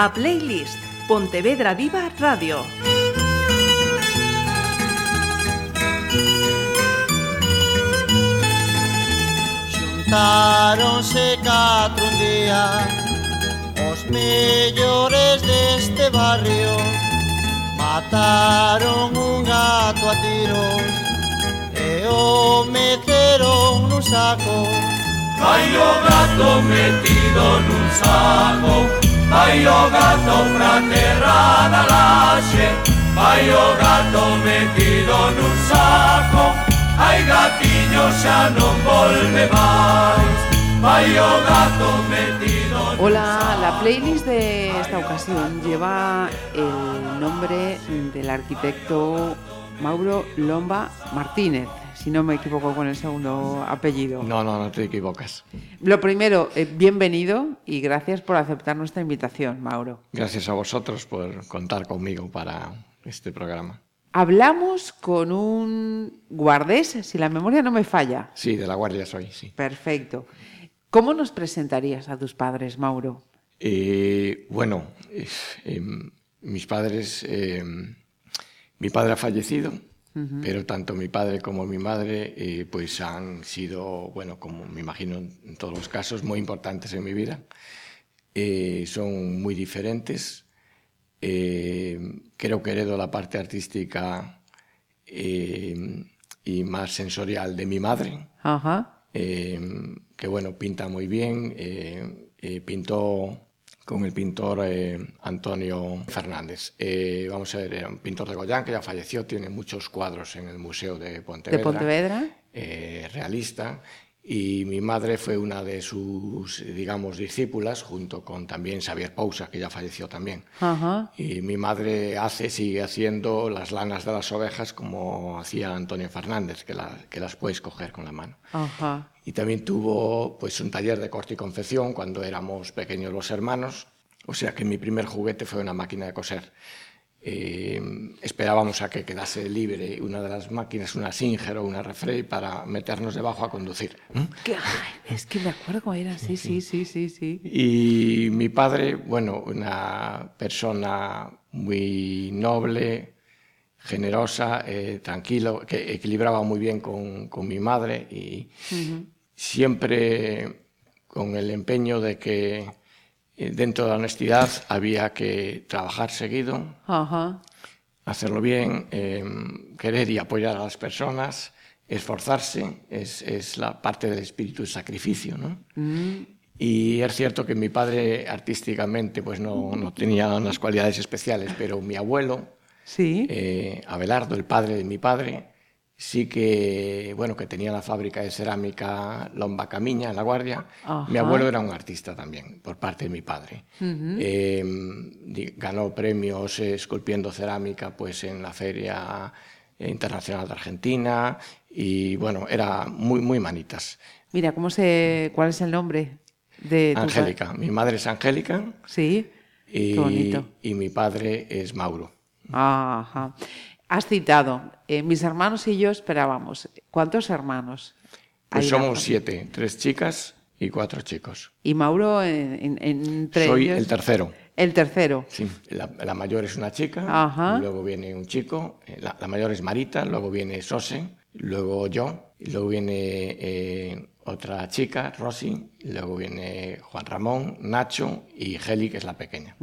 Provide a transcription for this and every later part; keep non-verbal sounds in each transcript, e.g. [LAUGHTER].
A playlist Pontevedra Viva Radio. Xuntáronse catro un día Os mellores deste barrio. Mataron un gato a tiros E o meteron nun saco. Hai o gato metido nun saco. Vai o gato pra terra da laxe Vai o gato metido nun saco. Ai gatiño xa non volve máis Vai o gato metido nun Hola, la playlist de esta ocasión lleva el nombre del arquitecto Mauro Lomba Martínez, si no me equivoco con el segundo apellido. No, no, no te equivocas. Lo primero, eh, bienvenido y gracias por aceptar nuestra invitación, Mauro. Gracias a vosotros por contar conmigo para este programa. Hablamos con un guardés, si la memoria no me falla. Sí, de la Guardia soy, sí. Perfecto. ¿Cómo nos presentarías a tus padres, Mauro? Eh, bueno, eh, eh, mis padres, eh, mi padre ha fallecido, pero tanto mi padre como mi madre, eh, pues han sido, bueno, como me imagino en todos los casos, muy importantes en mi vida. Eh, son muy diferentes. Eh, creo que heredo la parte artística y más sensorial de mi madre. Que bueno, pinta muy bien. pintó con el pintor eh, Antonio Fernández. Eh, vamos a ver, era un pintor de Goyán que ya falleció, tiene muchos cuadros en el Museo de Pontevedra. ¿De Pontevedra? eh, realista. Y mi madre fue una de sus, digamos, discípulas, junto con también Xavier Pousa, que ya falleció también. Ajá. Y mi madre hace, sigue haciendo las lanas de las ovejas como hacía Antonio Fernández, que, la- que las puedes coger con la mano. Ajá. Y también tuvo pues un taller de corte y confección cuando éramos pequeños los hermanos. O sea que mi primer juguete fue una máquina de coser. Eh, esperábamos a que quedase libre una de las máquinas, una Singer o una Refrey, para meternos debajo a conducir. ¿Qué? Es que me acuerdo cómo era, sí, sí, sí, sí, sí. Y mi padre, bueno, una persona muy noble, generosa, eh, tranquilo, que equilibraba muy bien con, con mi madre y siempre con el empeño de que dentro de la honestidad había que trabajar seguido, Ajá. hacerlo bien, eh, querer y apoyar a las personas, esforzarse, es, es la parte del espíritu de sacrificio, ¿no? Y es cierto que mi padre artísticamente pues no, no tenía unas cualidades especiales, pero mi abuelo, Sí. eh, Abelardo, el padre de mi padre, sí que, bueno, que tenía la fábrica de cerámica Lomba Camiña en La Guardia. Ajá. Mi abuelo era un artista también, por parte de mi padre. Eh, di- ganó premios esculpiendo cerámica pues, en la Feria Internacional de Argentina y, bueno, era muy, muy manitas. Mira, ¿cómo se, ¿cuál es el nombre de tu Angélica, mi madre es Angélica Sí. y, Qué bonito. y mi padre es Mauro. Ajá. Has citado, eh, mis hermanos y yo esperábamos. ¿Cuántos hermanos? Pues somos siete, tres chicas y cuatro chicos. Y Mauro en, en- en- entre Soy ellos- el tercero. El tercero. Sí, la, la mayor es una chica, Ajá. luego viene un chico, eh, la, la mayor es Marita, luego viene Sose, luego yo, y luego viene eh, otra chica, Rosy, luego viene Juan Ramón, Nacho y Geli, que es la pequeña.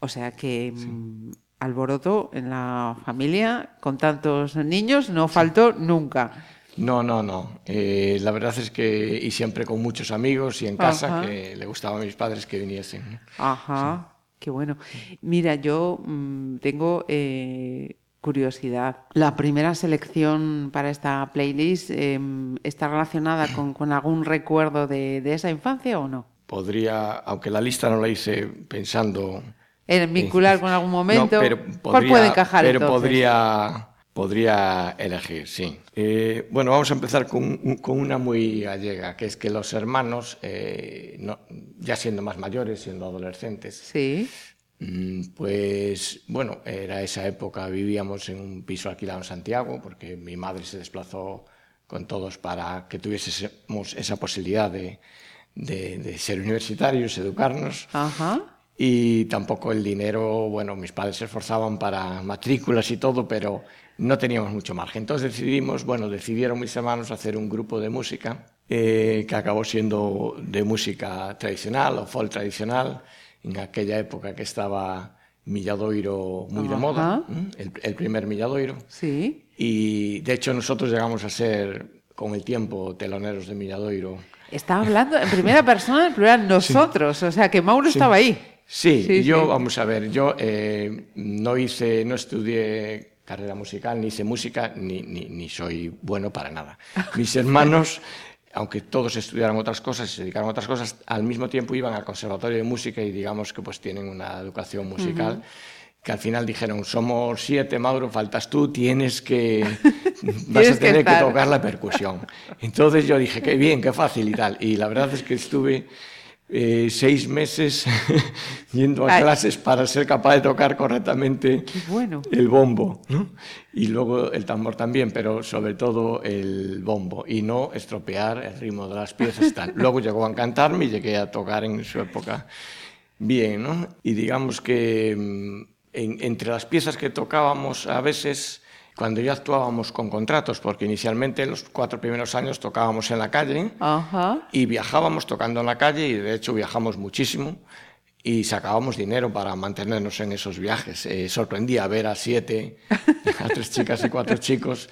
O sea que mm, alboroto en la familia con tantos niños no faltó nunca. No, no, no. Eh, la verdad es que, y siempre con muchos amigos y en casa, Ajá. que le gustaba a mis padres que viniesen. Ajá, qué bueno. Mira, yo mm, tengo eh, curiosidad. La primera selección para esta playlist em, está relacionada con, con algún recuerdo de, de esa infancia o no? Podría, aunque la lista no la hice pensando ¿En vincular con algún momento? No, pero ¿Cuál puede encajar Pero entonces? podría, podría elegir, sí. Eh, bueno, vamos a empezar con, un- con una muy gallega, que es que los hermanos, eh, no- ya siendo más mayores, siendo adolescentes, Sí. mm, pues bueno, era esa época, vivíamos en un piso alquilado en Santiago, porque mi madre se desplazó con todos para que tuviésemos esa posibilidad de, de- de ser universitarios, educarnos. Ajá. Y tampoco el dinero, bueno, mis padres se esforzaban para matrículas y todo, pero no teníamos mucho margen. Entonces decidimos, bueno, decidieron mis hermanos hacer un grupo de música eh, que acabó siendo de música tradicional o folk tradicional, en aquella época que estaba Milladoiro muy de moda, el, el, primer Milladoiro. Sí. Y de hecho nosotros llegamos a ser, con el tiempo, teloneros de Milladoiro. Estaba hablando en primera persona, en plural, nosotros, sí. o sea que Mauro sí. estaba ahí. Sí, sí yo, vamos a ver, yo eh, no hice, no estudié carrera musical, ni hice música, ni, ni, ni soy bueno para nada. [LAUGHS] Mis hermanos aunque todos estudiaron otras cosas y se dedicaron a otras cosas, al mismo tiempo iban al conservatorio de música y digamos que pues tienen una educación musical. Uh -huh. que al final dijeron, somos siete, Mauro, faltas tú, tienes que, [LAUGHS] [LAUGHS] vas a tener que, que, tocar la percusión. Entonces yo dije, qué bien, qué fácil y tal. Y la verdad es que estuve eh, seis meses [LAUGHS] yendo a Ay. clases para ser capaz de tocar correctamente bueno. el bombo, ¿no? Y luego el tambor también, pero sobre todo el bombo, y no estropear el ritmo de las piezas tal. [LAUGHS] Luego llegó a encantarme y llegué a tocar en su época bien, ¿no? Y digamos que mm, en, entre las piezas que tocábamos a veces cuando ya actuábamos con contratos, porque inicialmente los cuatro primeros años tocábamos en la calle Ajá. y viajábamos tocando en la calle y de hecho viajamos muchísimo y sacábamos dinero para mantenernos en esos viajes. Eh, sorprendía ver a siete, [LAUGHS] a tres chicas y cuatro chicos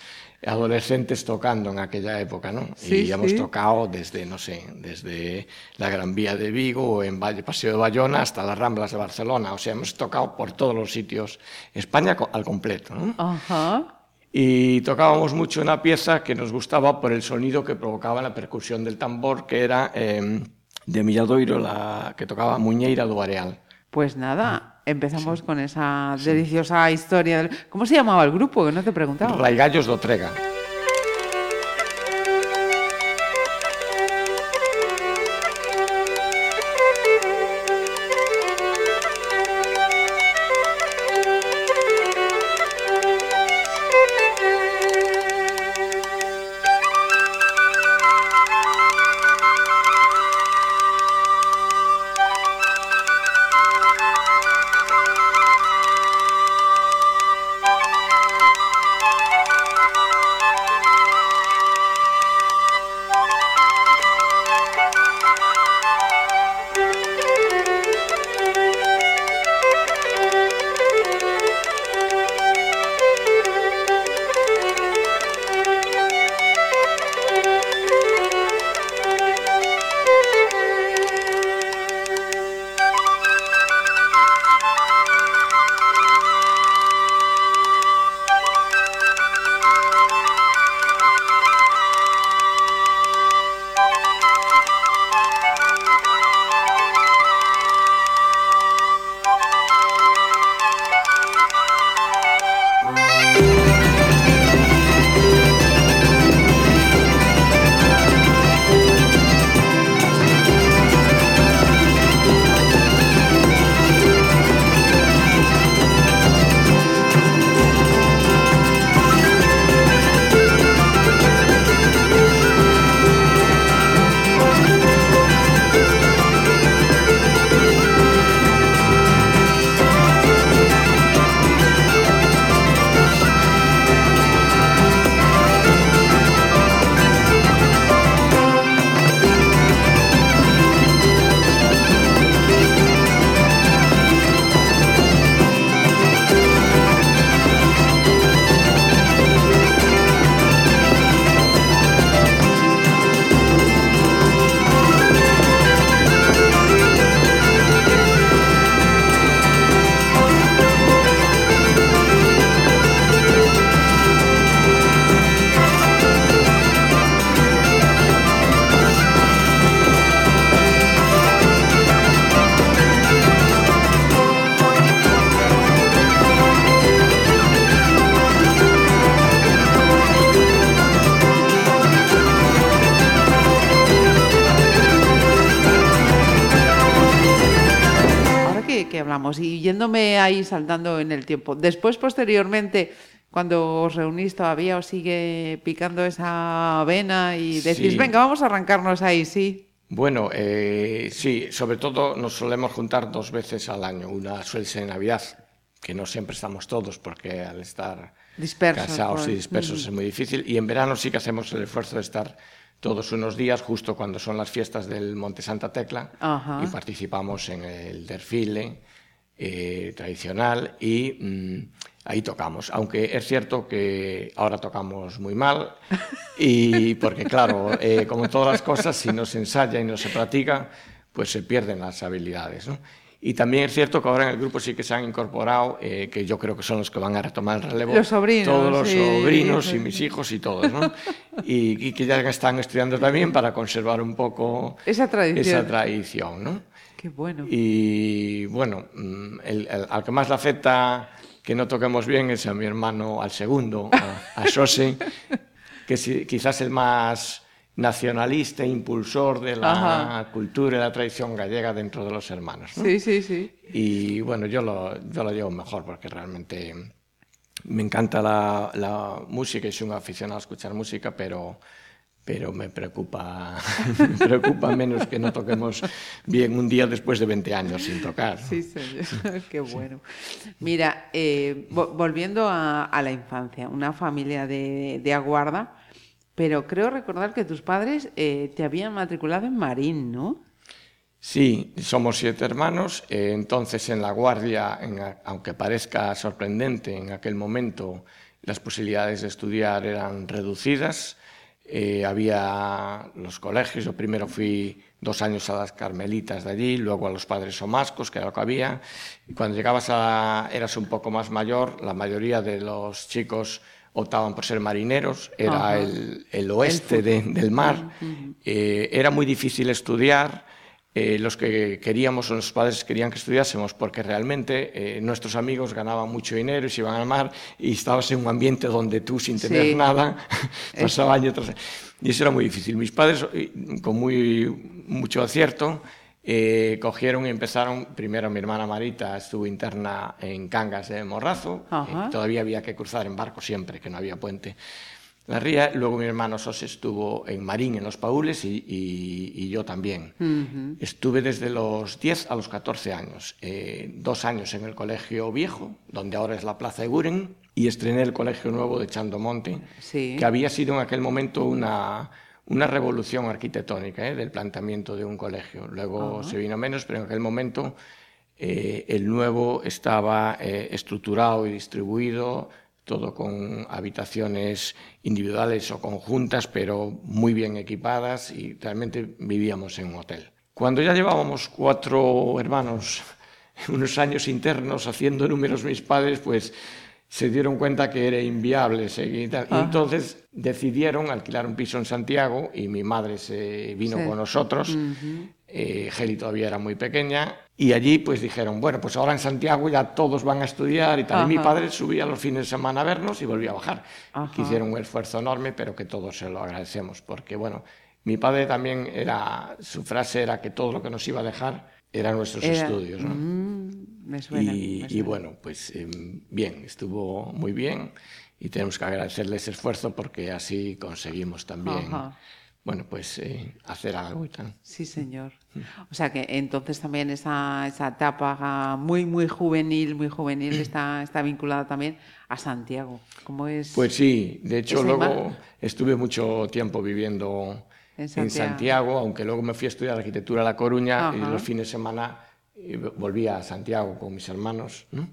adolescentes tocando en aquella época, ¿no? Sí, y hemos sí. tocado desde, no sé, desde la Gran Vía de Vigo, en Valle, Paseo de Bayona, hasta las Ramblas de Barcelona. O sea, hemos tocado por todos los sitios, España al completo, ¿no? Ajá. Y tocábamos mucho una pieza que nos gustaba por el sonido que provocaba la percusión del tambor, que era eh, de Milladoiro, la que tocaba Muñeira do Areal. Pues nada, empezamos sí. con esa deliciosa historia. ¿Cómo se llamaba el grupo? Que no te preguntaba. Raigallos do Trega. Ahí saltando en el tiempo. Después, posteriormente, cuando os reunís todavía os sigue picando esa vena y decís, Sí. venga, vamos a arrancarnos ahí, sí. Bueno, eh, sí, sobre todo nos solemos juntar dos veces al año. Una suele ser en Navidad, que no siempre estamos todos porque al estar Dispersos, casados y pues. dispersos es muy difícil. Y en verano sí que hacemos el esfuerzo de estar todos unos días, justo cuando son las fiestas del Monte Santa Tecla, Ajá. y participamos en el desfile eh, tradicional y mm, ahí tocamos. Aunque es cierto que ahora tocamos muy mal, [LAUGHS] y porque claro, eh, como todas las cosas, si no se ensaya y no se practica, pues se pierden las habilidades. ¿no? Y también es cierto que ahora en el grupo sí que se han incorporado, eh, que yo creo que son los que van a retomar el relevo. Los sobrinos, Todos los sí. sobrinos y mis hijos y todos, ¿no? y, y que ya están estudiando también para conservar un poco Esa tradición. esa tradición, ¿no? Qué bueno. Y bueno, mm, el- el- al que más le afecta que no toquemos bien es a mi hermano, al segundo, a, a Xose, [LAUGHS] que es quizás el más nacionalista e impulsor de la Ajá. cultura y la tradición gallega dentro de los hermanos. ¿no? Sí, sí, sí. Y bueno, yo lo, yo lo llevo mejor porque realmente me encanta la, la música y soy un aficionado a escuchar música, pero, pero me preocupa, [LAUGHS] me preocupa menos que no toquemos bien un día después de 20 años sin tocar. ¿no? Sí, señor. [LAUGHS] Qué bueno. Mira, eh, vo- volviendo a, a la infancia, una familia de, de Aguarda, pero creo recordar que tus padres eh, te habían matriculado en Marín, ¿no? Sí, somos siete hermanos, eh, entonces en la guardia, en aunque parezca sorprendente, en aquel momento las posibilidades de estudiar eran reducidas. Eh, había los colegios, yo primero fui dos años a las Carmelitas de allí, luego a los Padres Omascos, que era lo que había. Y cuando llegabas a, eras un poco más mayor, la mayoría de los chicos optaban por ser marineros, era el, el oeste de- del mar, Eh, era muy difícil estudiar, eh, los que queríamos o los padres querían que estudiásemos porque realmente eh, nuestros amigos ganaban mucho dinero y se iban al mar y estabas en un ambiente donde tú sin tener Sí. nada [LAUGHS] pasaba año tras y eso era muy difícil. Mis padres eh, con muy mucho acierto eh, cogieron y empezaron, primero mi hermana Marita estuvo interna en Cangas de Morrazo, eh, todavía había que cruzar en barco siempre, que no había puente. La ría, luego mi hermano Sos estuvo en Marín, en los Paules, y, y- y yo también. Estuve desde los 10 a los 14 años, eh, dos años en el Colegio Viejo, donde ahora es la Plaza de Guren, y estrené el Colegio Nuevo de Chandomonte, Sí. que había sido en aquel momento una, una revolución arquitectónica ¿eh? del planteamiento de un colegio. Luego se vino menos, pero en aquel momento eh, el nuevo estaba estructurado y distribuido, todo con habitaciones individuales o conjuntas, pero muy bien equipadas y realmente vivíamos en un hotel. Cuando ya llevábamos cuatro hermanos, [LAUGHS] unos años internos haciendo números mis padres, pues se dieron cuenta que era inviable seguir. y tal. Y entonces decidieron alquilar un piso en Santiago y mi madre se vino Sí. con nosotros. Eh, Geli todavía era muy pequeña y allí pues dijeron, bueno, pues ahora en Santiago ya todos van a estudiar y tal. Y mi padre subía los fines de semana a vernos y volvía a bajar. Ajá. Que hicieron un esfuerzo enorme, pero que todos se lo agradecemos porque, bueno, mi padre también era, su frase era que todo lo que nos iba a dejar eran nuestros Era- estudios. ¿no? Mm, me suena. Y, me y suena. bueno, pues eh, bien, estuvo muy bien y tenemos que agradecerle ese esfuerzo porque así conseguimos también, Ajá. Bueno, pues eh, hacer algo y tal. Sí, señor. Mm. O sea que entonces también esa, esa etapa muy, muy juvenil, muy juvenil está, está vinculada también a Santiago. ¿Cómo es? Pues sí, de hecho luego imagen. estuve mucho tiempo viviendo En en Santiago. Santiago. aunque luego me fui a estudiar arquitectura a La Coruña y Ajá. los fines de semana eh, volvía a Santiago con mis hermanos ¿no?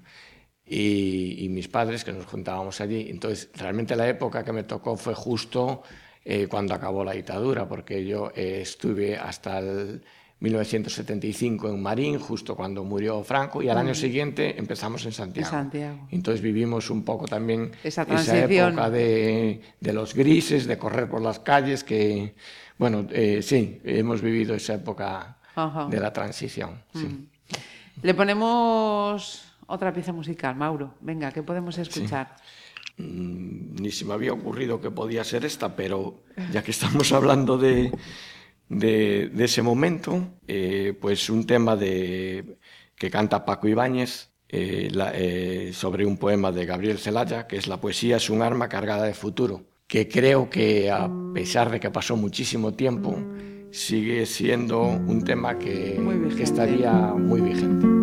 y, y mis padres que nos juntábamos allí. Entonces, realmente la época que me tocó fue justo eh, cuando acabó la dictadura, porque yo eh, estuve hasta el 1975 en Marín, justo cuando murió Franco, y al año siguiente empezamos en Santiago. Santiago. Entonces vivimos un poco también Esa esa época de, de los grises, de correr por las calles, que, bueno, eh, sí, hemos vivido esa época de la transición. sí. Le ponemos otra pieza musical, Mauro. Venga, ¿qué podemos escuchar? Mm, Ni se me había ocurrido que podía ser esta, pero ya que estamos hablando de, de, de ese momento, eh, pues un tema de, que canta Paco Ibáñez eh, la- eh, sobre un poema de Gabriel Celaya, que es La poesía es un arma cargada de futuro, que creo que a pesar de que pasó muchísimo tiempo, sigue siendo un tema que, Muy que estaría muy vigente.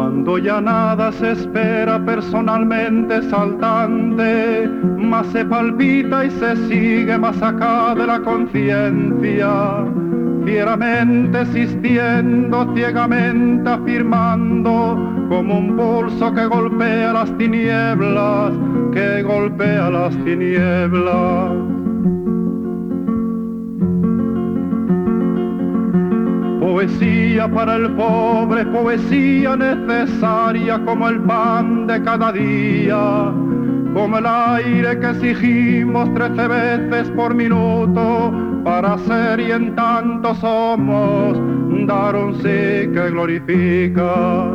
Cuando ya nada se espera personalmente saltante, más se palpita y se sigue más acá de la conciencia, fieramente existiendo, ciegamente afirmando, como un pulso que golpea las tinieblas, que golpea las tinieblas. Poesía para el pobre, poesía necesaria como el pan de cada día, como el aire que exigimos trece veces por minuto para ser y en tanto somos dar un sí que glorifica.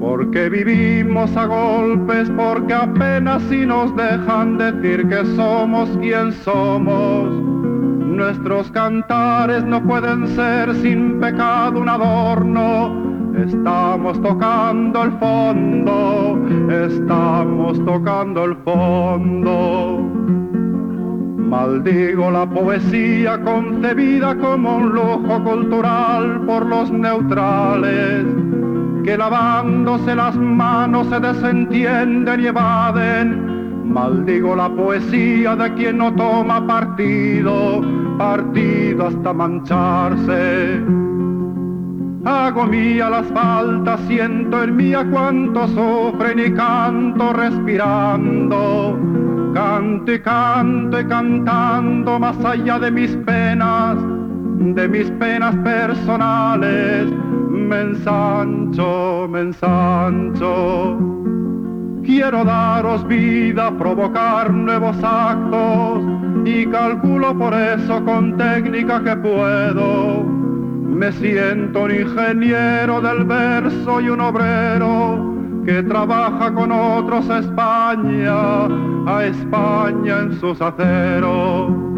Porque vivimos a golpes, porque apenas si nos dejan decir que somos quien somos. Nuestros cantares no pueden ser sin pecado un adorno. Estamos tocando el fondo, estamos tocando el fondo. Maldigo la poesía concebida como un lujo cultural por los neutrales, que lavándose las manos se desentienden y evaden. Maldigo la poesía de quien no toma partido, partido hasta mancharse. Hago mía las faltas, siento en mía cuánto sufren y canto respirando. Canto y canto y cantando más allá de mis penas, de mis penas personales. Me ensancho, me ensancho. Quiero daros vida, provocar nuevos actos y calculo por eso con técnica que puedo. Me siento un ingeniero del verso y un obrero que trabaja con otros España, a España en sus aceros.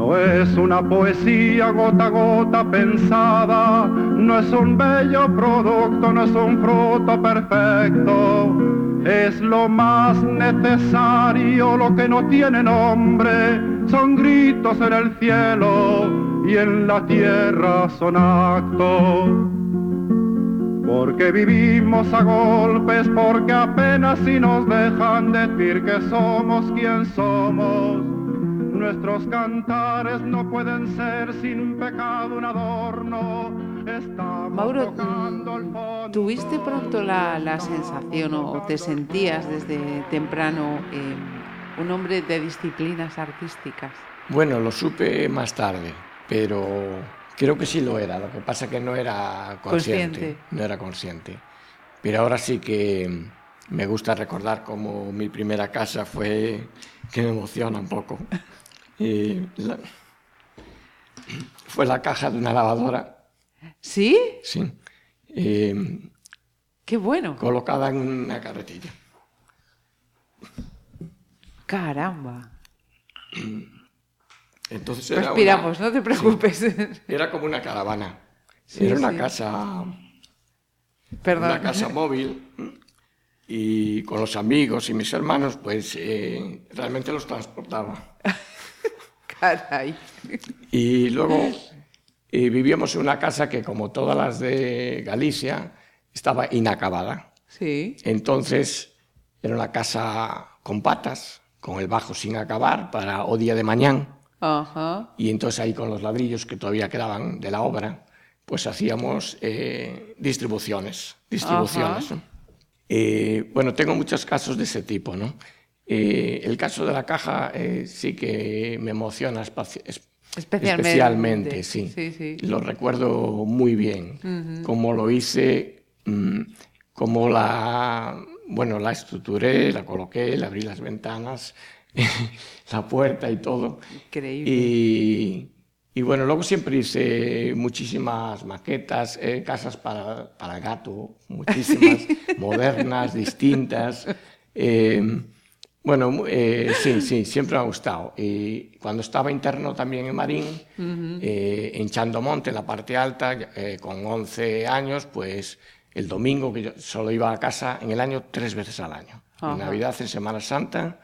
No es una poesía gota a gota pensada, no es un bello producto, no es un fruto perfecto. Es lo más necesario, lo que no tiene nombre, son gritos en el cielo y en la tierra son actos. Porque vivimos a golpes, porque apenas si nos dejan decir que somos quien somos. Nuestros cantares no pueden ser sin pecado un adorno. Estamos Mauro, tocando el fondo. ¿tuviste pronto la, la sensación o, o te sentías desde temprano eh, un hombre de disciplinas artísticas? Bueno, lo supe más tarde, pero creo que sí lo era. Lo que pasa que no era consciente. Consciente. No era consciente. Pero ahora sí que me gusta recordar cómo mi primera casa fue que me emociona un poco. Y la- fue la caja de una lavadora, ¿Sí? sí, eh, ¡Qué bueno! colocada en una carretilla. ¡Caramba! Entonces era, Respiramos, una- no te preocupes. era como una caravana. Sí, era una sí. casa Perdón. una casa móvil y con los amigos y mis hermanos, pues eh, realmente los transportaba. [LAUGHS] Caray. Y luego vivíamos en una casa que, como todas las de Galicia, estaba inacabada. Sí. Entonces era una casa con patas, con el bajo sin acabar para o día de mañana. Ajá. Y entonces ahí con los ladrillos que todavía quedaban de la obra, pues hacíamos eh, distribuciones. distribuciones Ajá. ¿no? Eh, bueno, tengo muchos casos de ese tipo. ¿no? Eh, el caso de la caja eh, sí que me emociona Especialmente. especialmente, sí. Sí, sí. Lo recuerdo muy bien. Cómo lo hice, mm, cómo la, bueno, la estructuré, la coloqué, le abrí las ventanas, [LAUGHS] la puerta y todo. Increíble. Y, y bueno, luego siempre hice muchísimas maquetas, eh, casas para, para gato, muchísimas, [LAUGHS] modernas, distintas. Eh, bueno, eh, sí, sí, siempre me ha gustado. Y cuando estaba interno también en Marín, eh, en Chandomonte, en la parte alta, eh, con 11 años, pues el domingo, que yo solo iba a casa en el año tres veces al año. En Navidad, en Semana Santa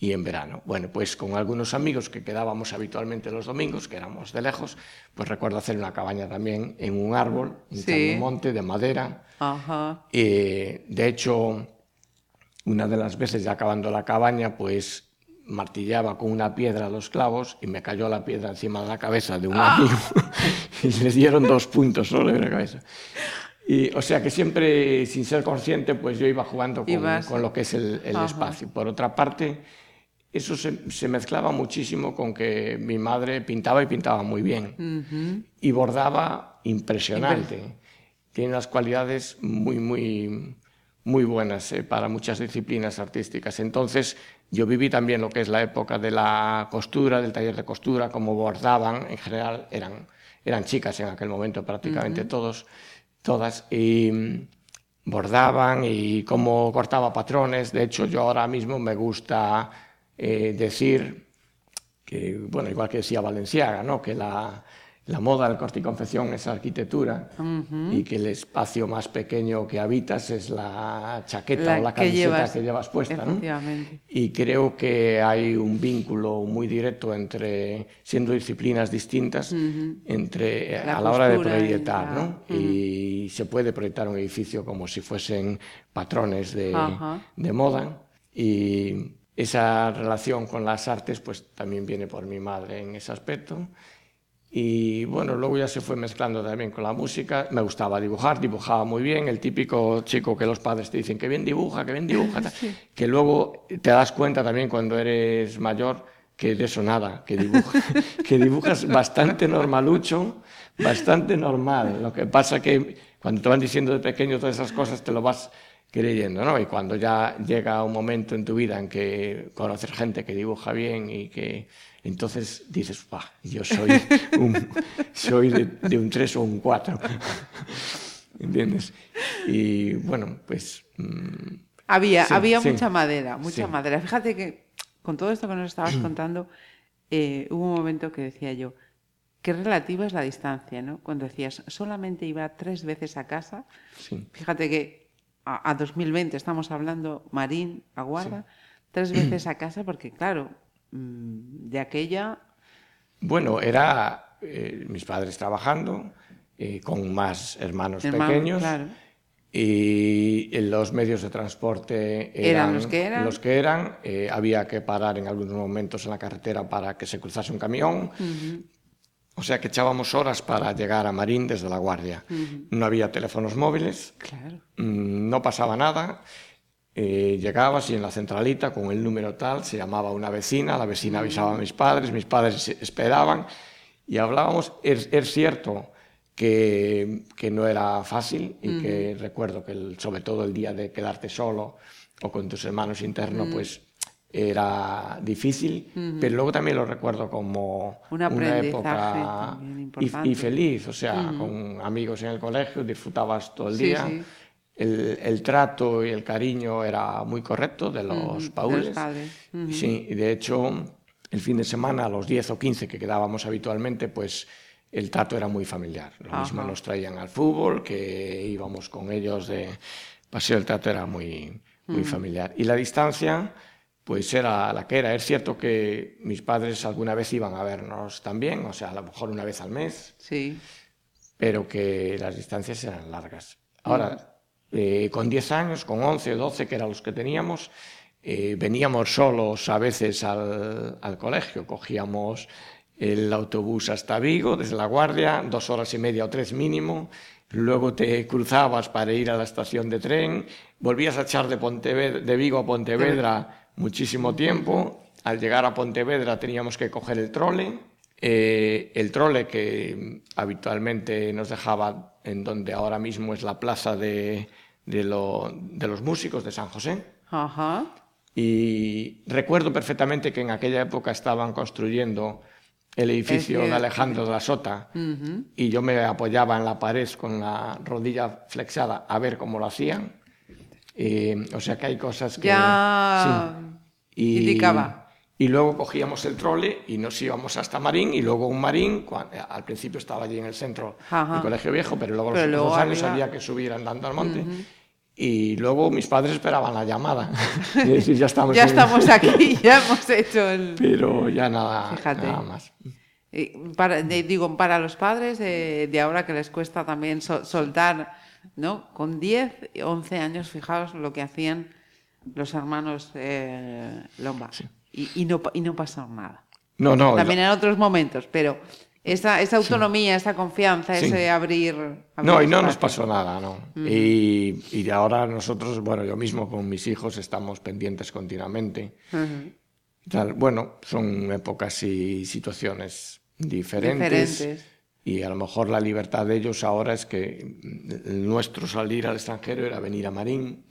y en verano. Bueno, pues con algunos amigos que quedábamos habitualmente los domingos, que éramos de lejos, pues recuerdo hacer una cabaña también en un árbol, en un monte de madera. Eh, de hecho, una de las veces ya acabando la cabaña, pues martillaba con una piedra los clavos y me cayó la piedra encima de la cabeza de un ¡Ah! amigo [LAUGHS] y le dieron dos puntos solo en la cabeza. Y, o sea que siempre, sin ser consciente, pues yo iba jugando con, Ibas- con lo que es el, espacio. Por otra parte, eso se, se mezclaba muchísimo con que mi madre pintaba y pintaba muy bien. Y bordaba impresionante. Tiene unas cualidades muy, muy, muy buenas eh, para muchas disciplinas artísticas. Entonces, yo viví también lo que es la época de la costura, del taller de costura, cómo bordaban. En general, eran, eran chicas en aquel momento, prácticamente todos, todas. Y mm, bordaban y cómo cortaba patrones. De hecho, yo ahora mismo me gusta eh, decir que, bueno, igual que decía Valenciaga, ¿no? que la, la moda del corte y confección es arquitectura y que el espacio más pequeño que habitas es la chaqueta La o la que camiseta llevas, que llevas puesta. ¿no? Y creo que hay un vínculo muy directo entre, siendo disciplinas distintas, entre eh, La a la hora de y proyectar, la- ¿no? Y se puede proyectar un edificio como si fuesen patrones de, de moda. Y esa relación con las artes, pues también viene por mi madre en ese aspecto. Y bueno, luego ya se fue mezclando también con la música. Me gustaba dibujar, dibujaba muy bien. El típico chico que los padres te dicen que bien dibuja, que bien dibuja. [LAUGHS] Que luego te das cuenta también cuando eres mayor que de eso nada, que, dibuja, [LAUGHS] que dibujas bastante normalucho, bastante normal. Lo que pasa que cuando te van diciendo de pequeño todas esas cosas te lo vas creyendo, ¿no? Y cuando ya llega un momento en tu vida en que conoces gente que dibuja bien y que entonces dices, "Buah, yo soy, un, soy de, de un 3 o un 4. [LAUGHS] ¿Entiendes? Y bueno, pues mm, Había, Sí, había sí. mucha madera, mucha Sí. madera. Fíjate que con todo esto que nos estabas [CLEARS THROAT] contando, eh, hubo un momento que decía yo, qué relativa es la distancia, ¿no? Cuando decías, solamente iba tres veces a casa, sí. fíjate que a, a 2020 estamos hablando Marín, Aguarda, tres veces a casa, porque claro, de aquella, Bueno, era eh, mis padres trabajando, eh, con más hermanos Hermanos, pequeños. claro. Y los medios de transporte Eran los que eran. los que eran. Eh, había que parar en algunos momentos en la carretera para que se cruzase un camión. O sea que echábamos horas para llegar a Marín desde La Guardia. No había teléfonos móviles, claro, Mm, no pasaba nada. Eh, llegabas y en la centralita con el número tal se llamaba una vecina, la vecina avisaba a mis padres, mis padres esperaban y hablábamos. Es, es cierto que, que no era fácil y que recuerdo que el- sobre todo el día de quedarte solo o con tus hermanos internos pues era difícil, pero luego también lo recuerdo como Un una época y- y, feliz, o sea, con amigos en el colegio, disfrutabas todo el Sí, día. sí. El, el trato y el cariño era muy correcto de los de paules. los padres. Ujú. Sí, y de hecho, el fin de semana, a los 10 o 15 que quedábamos habitualmente, pues el trato era muy familiar. Lo mismo Ajá. nos traían al fútbol, que íbamos con ellos de paseo, el trato era muy, muy familiar. Y la distancia, pues era la que era. Es cierto que mis padres alguna vez iban a vernos también, o sea, a lo mejor una vez al mes, sí, pero que las distancias eran largas. Ahora, eh, con 10 años, con 11 o 12, que eran los que teníamos, eh, veníamos solos a veces al, al colegio, cogíamos el autobús hasta Vigo, desde La Guardia, dos horas y media o tres mínimo, luego te cruzabas para ir a la estación de tren, volvías a echar de, Pontevedra, de Vigo a Pontevedra muchísimo tiempo, al llegar a Pontevedra teníamos que coger el trole, eh, el trole que habitualmente nos dejaba en donde ahora mismo es la plaza de, de, lo- de los músicos de San José. ajá, Y recuerdo perfectamente que en aquella época estaban construyendo el edificio de Alejandro de la Sota y yo me apoyaba en la pared con la rodilla flexada a ver cómo lo hacían. Eh, o sea que hay cosas que... ya sí. indicaba. Y luego cogíamos el trole y nos íbamos hasta Marín y luego un Marín, cuan- al principio estaba allí en el centro del Colegio Viejo, pero luego Pero los luego años había- había que subir andando al monte. Y luego mis padres esperaban la llamada. [LAUGHS] y decir, ya estamos, Ya en- estamos aquí, [LAUGHS] ya hemos hecho el... Pero ya nada, Fíjate. nada más. Eh, Para, de- digo, para los padres de, de ahora que les cuesta también sol- soltar, ¿no? Con 10, 11 años, fijaos lo que hacían los hermanos eh, Lomba. Y, y no, y no pasó nada. No, no. También en otros momentos, pero esa, esa autonomía, esa confianza, Sí. ese abrir... abrir No, y no nos pasó nada, ¿no? y, y ahora nosotros, bueno, yo mismo con mis hijos estamos pendientes continuamente. Tal. Bueno, son épocas y situaciones diferentes. Diferentes. Y a lo mejor la libertad de ellos ahora es que el nuestro salir al extranjero era venir a Marín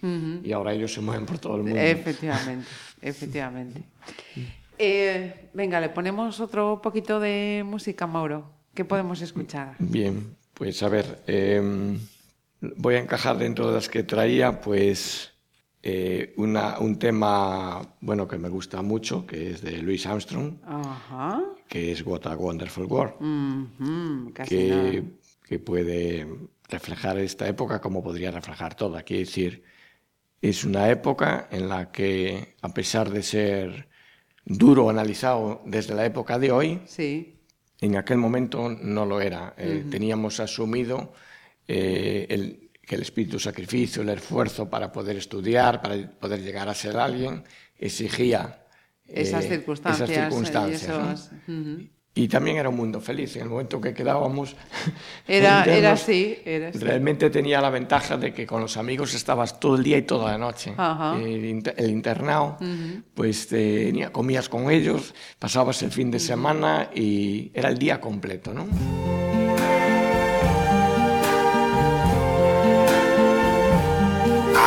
y ahora ellos se mueven por todo el mundo. Efectivamente, efectivamente. Eh, venga, le ponemos otro poquito de música, Mauro. ¿Qué podemos escuchar? Bien, pues a ver, eh, voy a encajar dentro de las que traía, pues eh, una- un tema, bueno, que me gusta mucho, que es de Louis Armstrong, Ajá. que es What a Wonderful World, que, que puede reflejar esta época como podría reflejar toda. Quiere decir, es una época en la que, a pesar de ser duro analizado desde la época de hoy, Sí. en aquel momento no lo era. Eh, Teníamos asumido eh, el- que el espíritu sacrificio, el esfuerzo para poder estudiar, para poder llegar a ser alguien, exigía eh, Esas circunstancias. esas y circunstancias, ¿no? esos- Ujú. Y también era un mundo feliz. En el momento que quedábamos. [LAUGHS] Era, [LAUGHS] era internos, así, era así. Realmente tenía la ventaja de que con los amigos estabas todo el día y toda la noche. Ajá. El, inter- el internado, pues tenía, comías con ellos, pasabas el fin de semana y era el día completo, ¿no?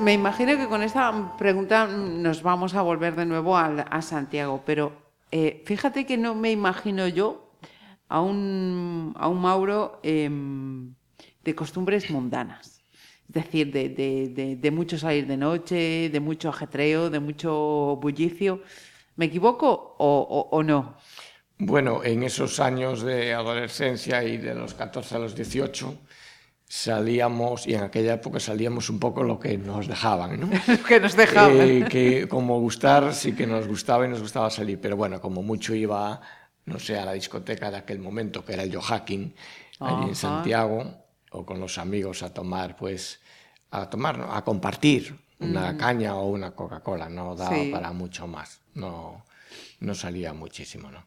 me imagino que con esta pregunta nos vamos a volver de nuevo al- a, Santiago, pero eh, fíjate que no me imagino yo a un, a un Mauro em, de costumbres mundanas. Es decir, de, de- de- mucho salir de noche, de mucho ajetreo, de mucho bullicio. ¿Me equivoco o no? Bueno, en esos años de adolescencia y de los 14 a los 18 salíamos, y en aquella época salíamos un poco lo que nos dejaban, ¿no? [LAUGHS] que nos dejaban. Eh, que como gustar, sí que nos gustaba y nos gustaba salir, pero bueno, como mucho iba, no sé, a la discoteca de aquel momento, que era el Joaquín, allí Ajá. en Santiago, o con los amigos a tomar, pues, a tomar, ¿no? a compartir una caña o una Coca-Cola, no daba Sí. para mucho más, no... no salía muchísimo, ¿no?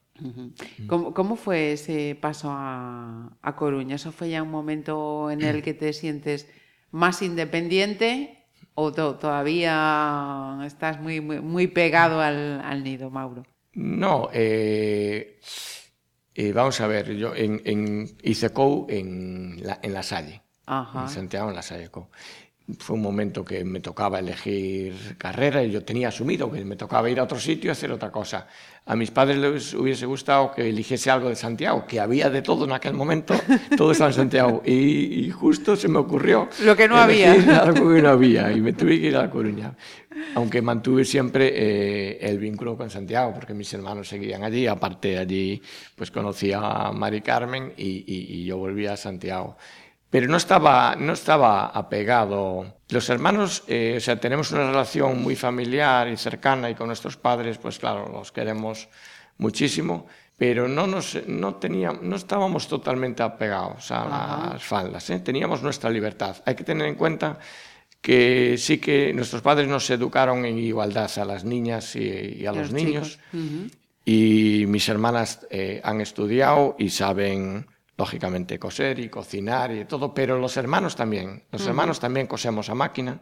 ¿Cómo, cómo fue ese paso a, a Coruña? ¿Eso fue ya un momento en el que te sientes más independiente o to- todavía estás muy, muy, muy pegado al, al nido, Mauro? No, eh, eh, vamos a ver, yo en, en hice COU en la, en la Salle, Ajá. en Santiago, en la Salle COU. Fue un momento que me tocaba elegir carrera y yo tenía asumido que me tocaba ir a otro sitio y hacer otra cosa. A mis padres les hubiese gustado que eligiese algo de Santiago, que había de todo en aquel momento, [LAUGHS] todo estaba en Santiago. Y, y justo se me ocurrió Lo que no había. [LAUGHS] algo que no había y me tuve que ir a La Coruña. Aunque mantuve siempre eh, el vínculo con Santiago, porque mis hermanos seguían allí. Aparte, allí pues conocí a Mari Carmen y, y- y yo volví a Santiago. Pero no estaba, no estaba apegado. Los hermanos, eh, o sea, tenemos una relación muy familiar y cercana y con nuestros padres, pues claro, los queremos muchísimo, pero no, nos, no, teníamos, no estábamos totalmente apegados a las faldas, ¿eh? teníamos nuestra libertad. Hay que tener en cuenta que sí que nuestros padres nos educaron en igualdad a las niñas y, y a los, los niños. Y mis hermanas eh, han estudiado y saben, lógicamente, coser y cocinar y todo, pero los hermanos también. Los hermanos también cosemos a máquina.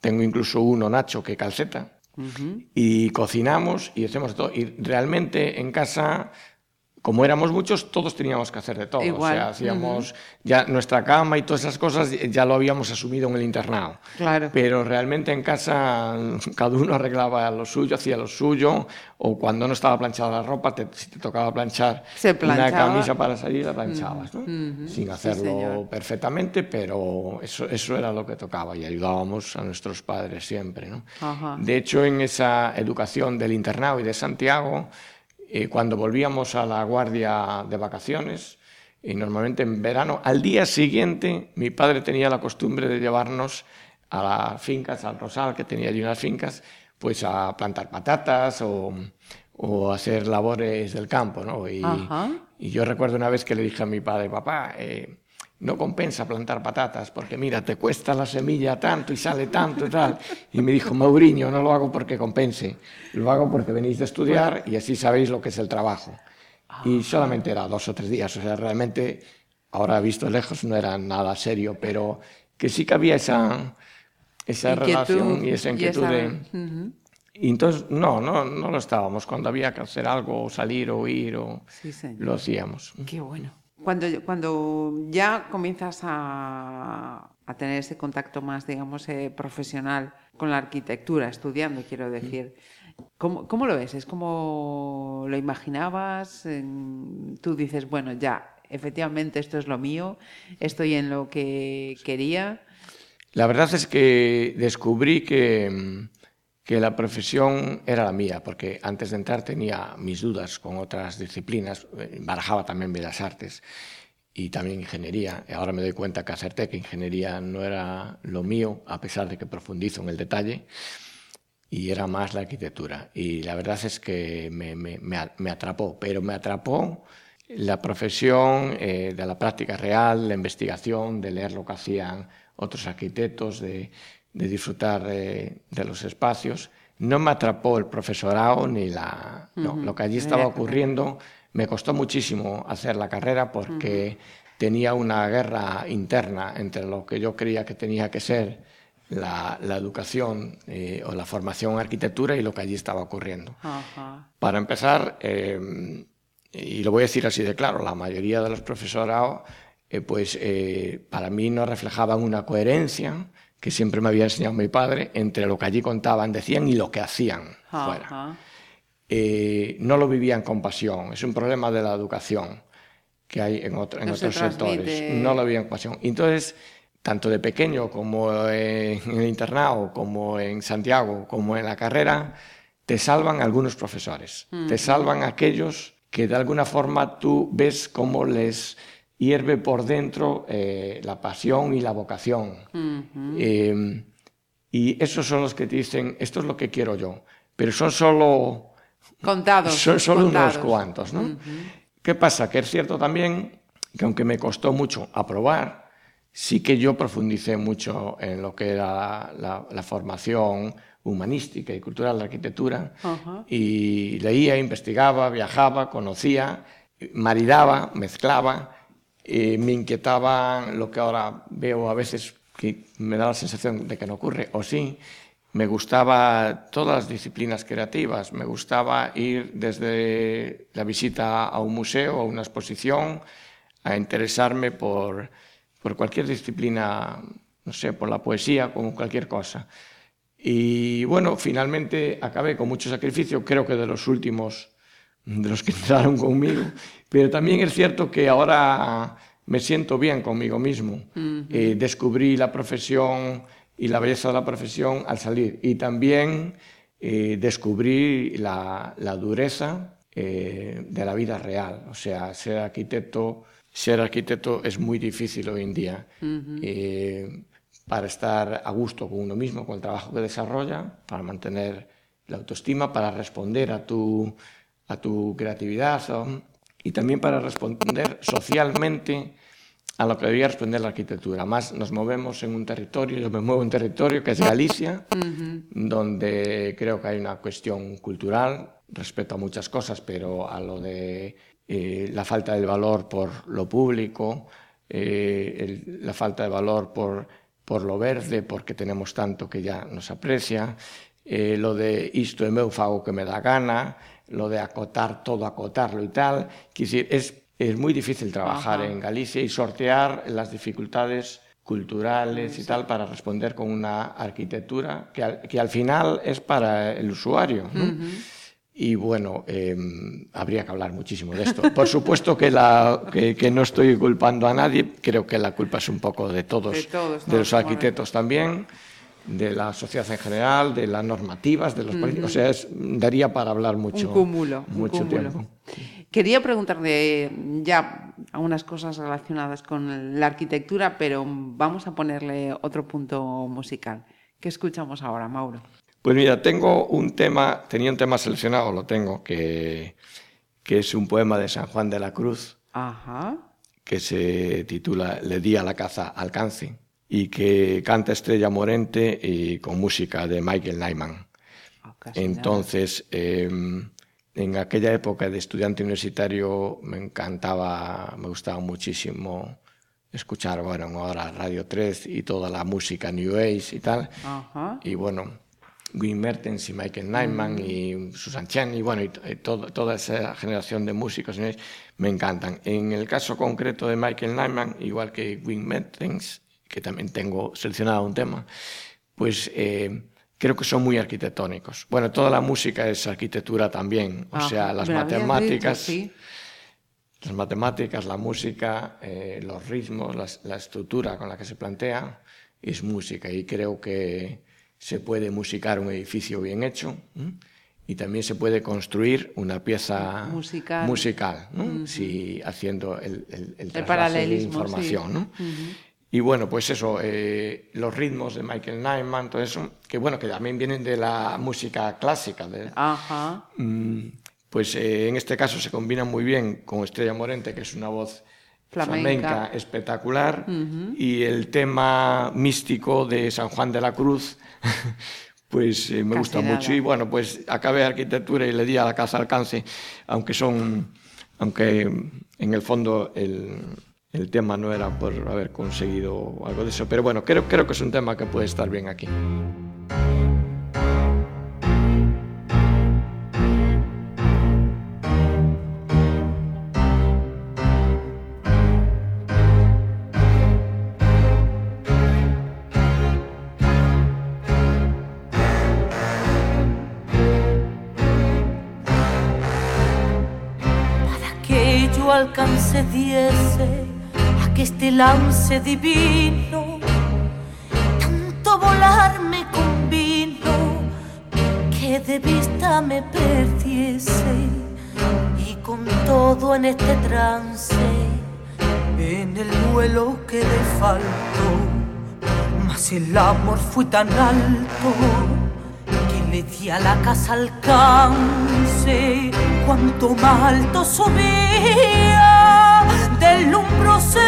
Tengo incluso uno, Nacho, que calceta. Y cocinamos y hacemos todo. Y realmente en casa, como éramos muchos, todos teníamos que hacer de todo. Igual. O sea, hacíamos ya nuestra cama y todas esas cosas ya lo habíamos asumido en el internado. Claro. Pero realmente en casa cada uno arreglaba lo suyo, hacía lo suyo, o cuando no estaba planchada la ropa, te- si te tocaba planchar Se una camisa para salir, la planchabas, ¿no? Sin hacerlo perfectamente, pero eso, eso era lo que tocaba y ayudábamos a nuestros padres siempre, ¿no? Ajá. De hecho, en esa educación del internado y de Santiago, eh, cuando volvíamos a la guardia de vacaciones, y normalmente en verano, al día siguiente mi padre tenía la costumbre de llevarnos a las fincas, al Rosal, que tenía allí unas fincas, pues a plantar patatas o, o hacer labores del campo, ¿no? Y yo recuerdo una vez que le dije a mi padre, papá, eh, no compensa plantar patatas, porque mira, te cuesta la semilla tanto y sale tanto y tal. Y me dijo, Mauriño, no lo hago porque compense, lo hago porque venís de estudiar y así sabéis lo que es el trabajo. Y solamente era dos o tres días, o sea, realmente, ahora visto lejos, no era nada serio, pero que sí que había esa, esa Inquietud relación y esa inquietud de... Ujú. Y entonces, no, no, no lo estábamos. Cuando había que hacer algo, o salir o ir, o Sí, lo hacíamos. Qué bueno. Cuando, cuando ya comienzas a, a tener ese contacto más, digamos, eh, profesional con la arquitectura, estudiando, quiero decir, ¿cómo, cómo lo ves? ¿Es como lo imaginabas? Tú dices, bueno, ya, efectivamente esto es lo mío, estoy en lo que quería. La verdad es que descubrí que, mm, que la profesión era la mía, porque antes de entrar tenía mis dudas con otras disciplinas, eh, barajaba también Bellas Artes y también ingeniería. Ahora me doy cuenta que acerté que ingeniería no era lo mío, a pesar de que profundizo en el detalle, y era más la arquitectura. Y la verdad es que me, me atrapó, pero me atrapó la profesión eh, de la práctica real, la investigación, de leer lo que hacían otros arquitectos, de, de disfrutar eh, de los espacios. No me atrapó el profesorado ni la... no, lo que allí estaba ocurriendo. Me costó muchísimo hacer la carrera porque tenía una guerra interna entre lo que yo creía que tenía que ser la, la educación eh, o la formación en arquitectura y lo que allí estaba ocurriendo. Para empezar, eh, y lo voy a decir así de claro, la mayoría de los profesorados, eh, pues para mí no reflejaban una coherencia que siempre me había enseñado mi padre entre lo que allí contaban, decían y lo que hacían fuera. Eh, no lo vivían con pasión. Es un problema de la educación que hay en, otro- en No se otros sectores. No lo vivían con pasión. Entonces, tanto de pequeño como en el internado, como en Santiago, como en la carrera, te salvan algunos profesores. Te salvan aquellos que de alguna forma tú ves cómo les hierve por dentro eh, la pasión y la vocación. Eh, y esos son los que te dicen, esto es lo que quiero yo. Pero son solo Contados. son solo contados. unos cuantos, ¿no? ¿Qué pasa? Que es cierto también que aunque me costó mucho aprobar, sí que yo profundicé mucho en lo que era la, la formación humanística y cultural de arquitectura Ajá. y leía, investigaba, viajaba, conocía, maridaba, mezclaba, eh, me inquietaban lo que ahora veo a veces que me da la sensación de que no ocurre, o sí, me gustaba todas las disciplinas creativas, me gustaba ir desde la visita a un museo, a una exposición, a interesarme por, por cualquier disciplina, no sé, por la poesía, como cualquier cosa. Y bueno, finalmente acabé con mucho sacrificio, creo que de los últimos, de los que entraron conmigo, pero también es cierto que ahora me siento bien conmigo mismo. Eh, descubrí la profesión y la belleza de la profesión al salir y también eh, descubrí la, la dureza eh, de la vida real. O sea, ser arquitecto, ser arquitecto es muy difícil hoy en día. Para estar a gusto con uno mismo, con el trabajo que desarrolla, para mantener la autoestima, para responder a tu, a tu creatividad ¿no? Y también para responder socialmente a lo que debería responder la arquitectura. Más nos movemos en un territorio, yo me muevo en un territorio que es Galicia, [LAUGHS] donde creo que hay una cuestión cultural respecto a muchas cosas, pero a lo de eh, la falta del valor por lo público, eh, el- la falta de valor por, por lo verde, porque tenemos tanto que ya nos aprecia, eh, lo de isto é meu fago que me dá gana, lo de acotar todo, acotarlo y tal. Es, es muy difícil trabajar Ajá. en Galicia y sortear las dificultades culturales y tal para responder con una arquitectura que al, que al final es para el usuario. ¿no? Y bueno, eh, habría que hablar muchísimo de esto. Por supuesto que, la, que, que no estoy culpando a nadie, creo que la culpa es un poco de todos, De todos, de ¿no? los arquitectos también, de la sociedad en general, de las normativas, de los políticos. O sea, es- daría para hablar mucho, un cúmulo. un mucho cúmulo. tiempo. Quería preguntarle ya algunas cosas relacionadas con la arquitectura, pero vamos a ponerle otro punto musical. ¿Qué escuchamos ahora, Mauro? Pues mira, tengo un tema, tenía un tema seleccionado, lo tengo, que, que es un poema de San Juan de la Cruz, Ajá. que se titula Le di a la caza alcance y que canta Estrella Morente y con música de Michael Nyman. Nada. Entonces, eh, en aquella época de estudiante universitario me encantaba, me gustaba muchísimo escuchar, bueno, ahora Radio 3 y toda la música New Age y tal. Ajá. Y bueno, Wim Mertens y Michael Nyman y Susan Chen y bueno, y, todo- toda esa generación de músicos ¿no? me encantan. En el caso concreto de Michael Nyman, igual que Wim Mertens, que también tengo seleccionado un tema, pues eh, creo que son muy arquitectónicos. Bueno, toda la música es arquitectura también, o Ajá. sea, las matemáticas, dicho, sí. las matemáticas, la música, eh, los ritmos, las- la estructura con la que se plantea es música y creo que se puede musicar un edificio bien hecho y también se puede construir una pieza Musical. musical, ¿no? si haciendo el, el, el de paralelismo, sí. información. Y bueno, pues eso, eh, los ritmos de Michael Nyman, todo eso, que bueno, que también vienen de la música clásica, de, Ajá. Mm, pues eh, en este caso se combina muy bien con Estrella Morente, que es una voz Flamenca. flamenca, espectacular, y el tema místico de San Juan de la Cruz, [LAUGHS] pues eh, me Casi gusta nada. mucho. Y bueno, pues acabé arquitectura y le di a la casa alcance, aunque son, aunque en el fondo el, el tema no era por haber conseguido algo de eso, pero bueno, creo, creo que es un tema que puede estar bien aquí. Este lance divino tanto volar me convino que de vista me perdiese y con todo en este trance en el vuelo que le faltó. Mas el amor fue tan alto que le di a la casa alcance cuanto más alto subía del hombro se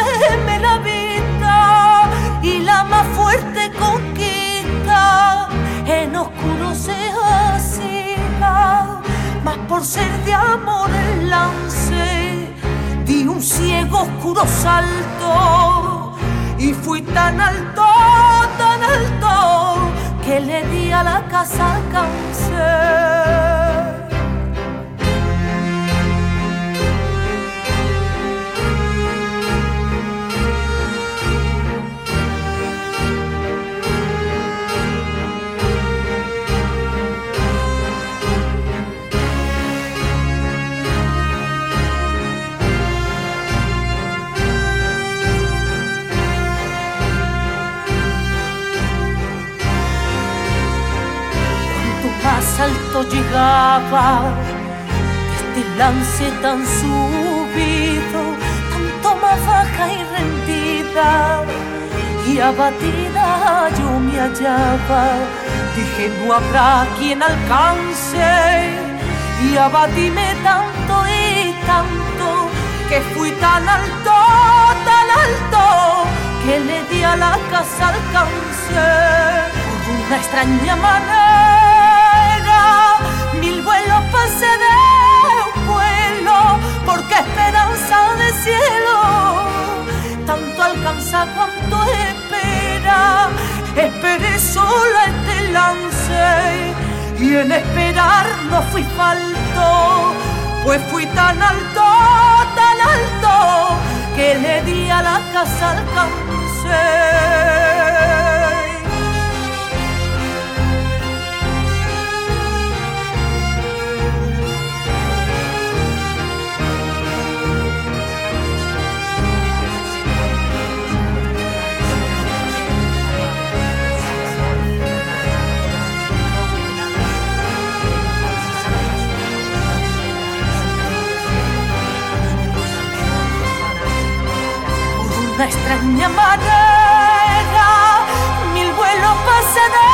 me la vida y la más fuerte conquista en oscuro se hacía, mas por ser de amor el lance di un ciego oscuro salto y fui tan alto, tan alto que le di a la casa alcance. Llegaba este lance tan subido, tanto más baja y rendida y abatida yo me hallaba. Dije no habrá quien alcance y abatíme tanto y tanto que fui tan alto, tan alto que le di a la casa alcance por una extraña manera mil vuelos pasé de un vuelo, porque esperanza de cielo, tanto alcanza cuanto espera, esperé sola este lance, y en esperar no fui falto, pues fui tan alto, tan alto, que le di a la casa alcance. Una extraña manera. Mil vuelos pasé de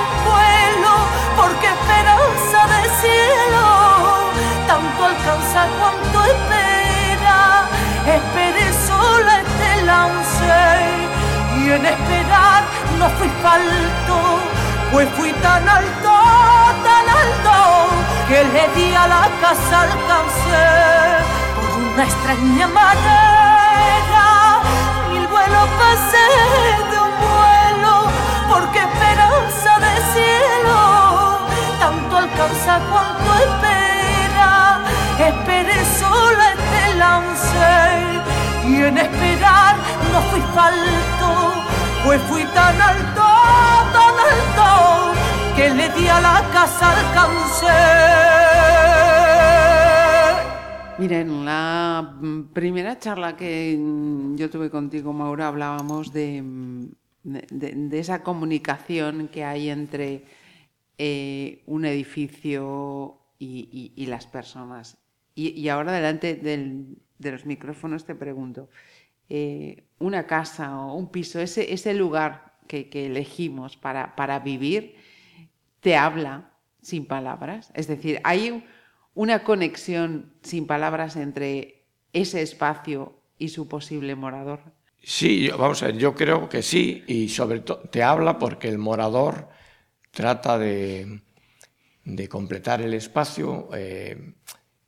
un vuelo, porque esperanza de cielo tanto alcanza cuanto espera. Esperé sola este lance y en esperar no fui falto, pues fui tan alto, tan alto que le di a la casa alcancé por una extraña manera vuelo pasé de un vuelo, porque esperanza de cielo tanto alcanza cuanto espera. Esperé sola este lance y en esperar no fui falto, pues fui tan alto, tan alto que le di a la casa alcance. Mira, en la mm, primera charla que mm, yo tuve contigo, Maura, hablábamos de, mm, esa comunicación que hay entre eh, un edificio y, las personas. Y, ahora delante de los micrófonos te pregunto, eh, una casa o un piso, ese, ese lugar que, elegimos para, para vivir, te habla sin palabras. Es decir, hay una conexión sin palabras entre ese espacio y su posible morador? Sí, vamos a ver, yo creo que sí, y sobre todo te habla porque el morador trata de, completar el espacio eh,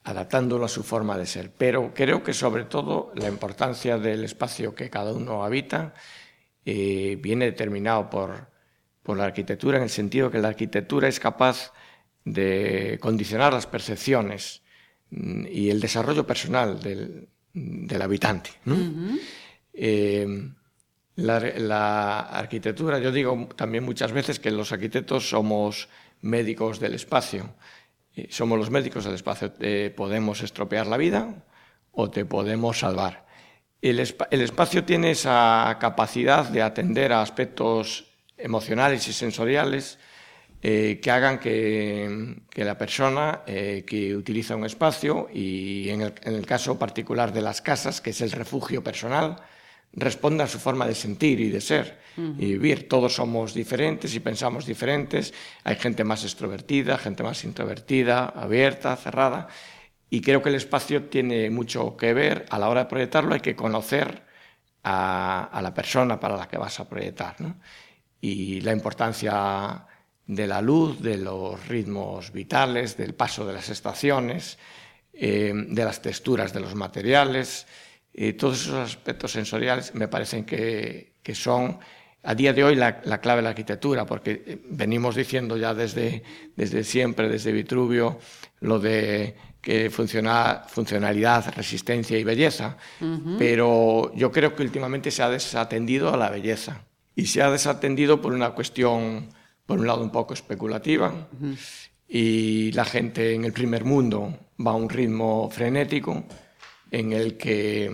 adaptándolo a su forma de ser, pero creo que sobre todo la importancia del espacio que cada uno habita eh, viene determinado por, por la arquitectura, en el sentido que la arquitectura es capaz de condicionar las percepciones mm, y el desarrollo personal del, habitante. Eh, la, arquitectura, yo digo también muchas veces que los arquitectos somos médicos del espacio. somos los médicos del espacio. Te podemos estropear la vida o te podemos salvar. el espacio tiene esa capacidad de atender a aspectos emocionales y sensoriales eh, que hagan que, la persona eh, que utiliza un espacio, y en el, caso particular de las casas, que es el refugio personal, responda a su forma de sentir y de ser y vivir. Todos somos diferentes y pensamos diferentes. Hay gente más extrovertida, gente más introvertida, abierta, cerrada. Y creo que el espacio tiene mucho que ver. A la hora de proyectarlo hay que conocer a, la persona para la que vas a proyectar. Y la importancia de la luz, de los ritmos vitales, del paso de las estaciones, eh, de las texturas de los materiales. y todos esos aspectos sensoriales me parecen que, que son a día de hoy la, la, clave de la arquitectura, porque eh, venimos diciendo ya desde, desde siempre, desde Vitruvio, lo de que funciona, funcionalidad, resistencia y belleza, uh -huh. pero yo creo que últimamente se ha desatendido a la belleza y se ha desatendido por una cuestión, por un lado, un poco especulativa uh -huh. y la gente en el primer mundo va a un ritmo frenético en el que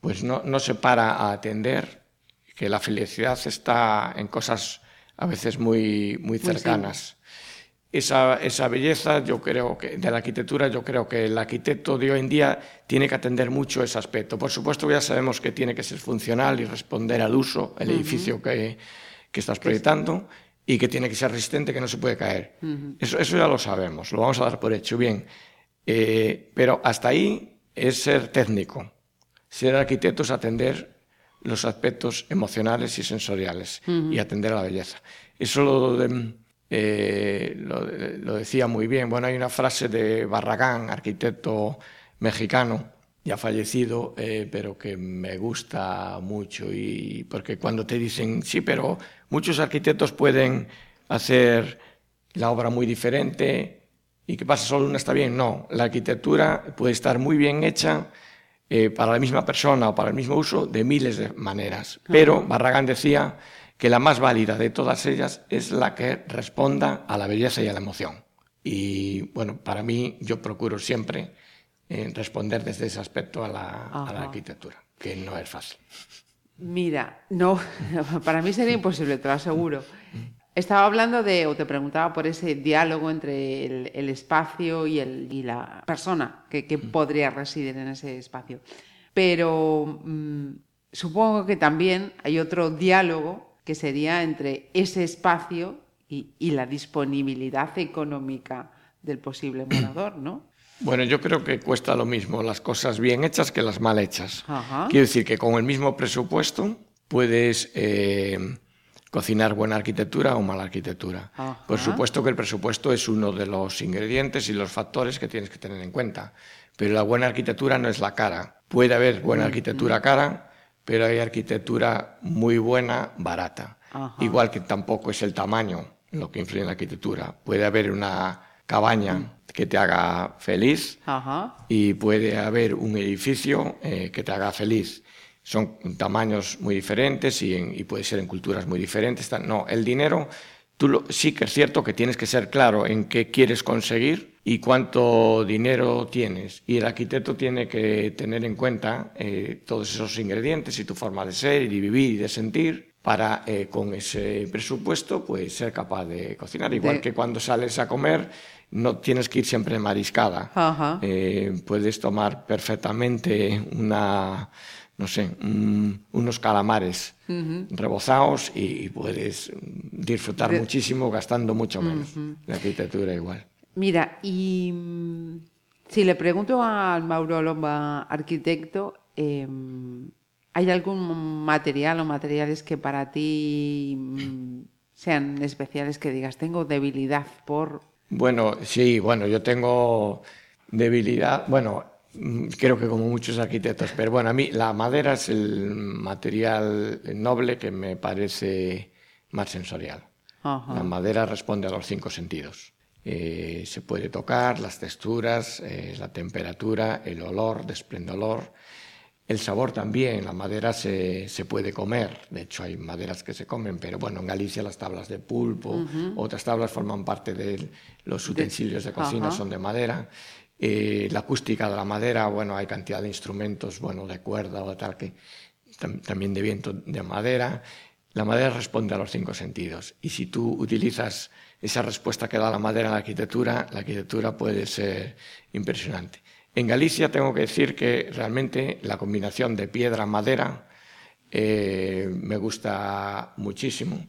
pues no, no se para a atender que la felicidad está en cosas a veces muy, muy cercanas. Muy esa, esa, belleza, yo creo que de la arquitectura, yo creo que el arquitecto de hoy en día tiene que atender mucho ese aspecto. Por supuesto, ya sabemos que tiene que ser funcional y responder al uso, el uh -huh. edificio que, que estás proyectando, y que tiene que ser resistente, que no se puede caer. Uh -huh. eso, eso ya lo sabemos, lo vamos a dar por hecho, bien. Eh, pero hasta ahí es ser técnico. Ser arquitecto es atender los aspectos emocionales y sensoriales uh -huh. y atender a la belleza. Eso lo, de, eh, lo, lo, decía muy bien. Bueno, hay una frase de Barragán, arquitecto mexicano, ya fallecido, eh, pero que me gusta mucho y porque cuando te dicen, sí, pero muchos arquitectos pueden hacer la obra muy diferente y que pasa solo una está bien. No, la arquitectura puede estar muy bien hecha eh, para la misma persona o para el mismo uso de miles de maneras. Pero Barragán decía que la más válida de todas ellas es la que responda a la belleza y a la emoción. Y bueno, para mí yo procuro siempre eh, responder desde ese aspecto a la, a la, arquitectura, que no es fácil. Mira, no, [LAUGHS] para mí sería imposible, te lo aseguro. Estaba hablando de, o te preguntaba por ese diálogo entre el, el espacio y, el, y, la persona que, que, podría residir en ese espacio. Pero mmm, supongo que también hay otro diálogo que sería entre ese espacio y, y la disponibilidad económica del posible morador, ¿no? Bueno, yo creo que cuesta lo mismo las cosas bien hechas que las mal hechas. Ajá. Quiero decir que con el mismo presupuesto puedes... Eh, cocinar buena arquitectura o mala arquitectura. Ajá. Por supuesto que el presupuesto es uno de los ingredientes y los factores que tienes que tener en cuenta, pero la buena arquitectura no es la cara. Puede haber buena arquitectura cara, pero hay arquitectura muy buena barata. Ajá. Igual que tampoco es el tamaño lo que influye en la arquitectura. Puede haber una cabaña que te haga feliz Ajá. y puede haber un edificio eh, que te haga feliz son tamaños muy diferentes y, en, y, puede ser en culturas muy diferentes. No, el dinero, tú lo, sí que es cierto que tienes que ser claro en qué quieres conseguir y cuánto dinero tienes. Y el arquitecto tiene que tener en cuenta eh, todos esos ingredientes y tu forma de ser y de vivir y de sentir para eh, con ese presupuesto pues ser capaz de cocinar. Igual de... que cuando sales a comer no tienes que ir siempre mariscada. Eh, puedes tomar perfectamente una no sé, un, unos calamares uh -huh. rebozados y, puedes disfrutar de... muchísimo gastando mucho menos. Uh -huh. La arquitectura igual. Mira, y mm, si le pregunto al Mauro Lomba, arquitecto, eh, ¿hay algún material o materiales que para ti mm, sean especiales que digas, tengo debilidad por... Bueno, sí, bueno, yo tengo debilidad, bueno, creo que como muchos arquitectos, pero bueno, a mí la madera es el material noble que me parece más sensorial. Ajá. La madera responde a los cinco sentidos. Eh, se puede tocar, las texturas, eh, la temperatura, el olor, desprende olor. El sabor también, la madera se, se, puede comer, de hecho hay maderas que se comen, pero bueno, en Galicia las tablas de pulpo, uh -huh. otras tablas forman parte de los utensilios de, cocina, son de madera. Eh, la acústica de la madera, bueno, hay cantidad de instrumentos, bueno, de cuerda o de tal, que tam también de viento de madera. La madera responde a los cinco sentidos. Y si tú utilizas esa respuesta que da la madera en la arquitectura, la arquitectura puede ser impresionante. En Galicia tengo que decir que realmente la combinación de piedra-madera eh, me gusta muchísimo.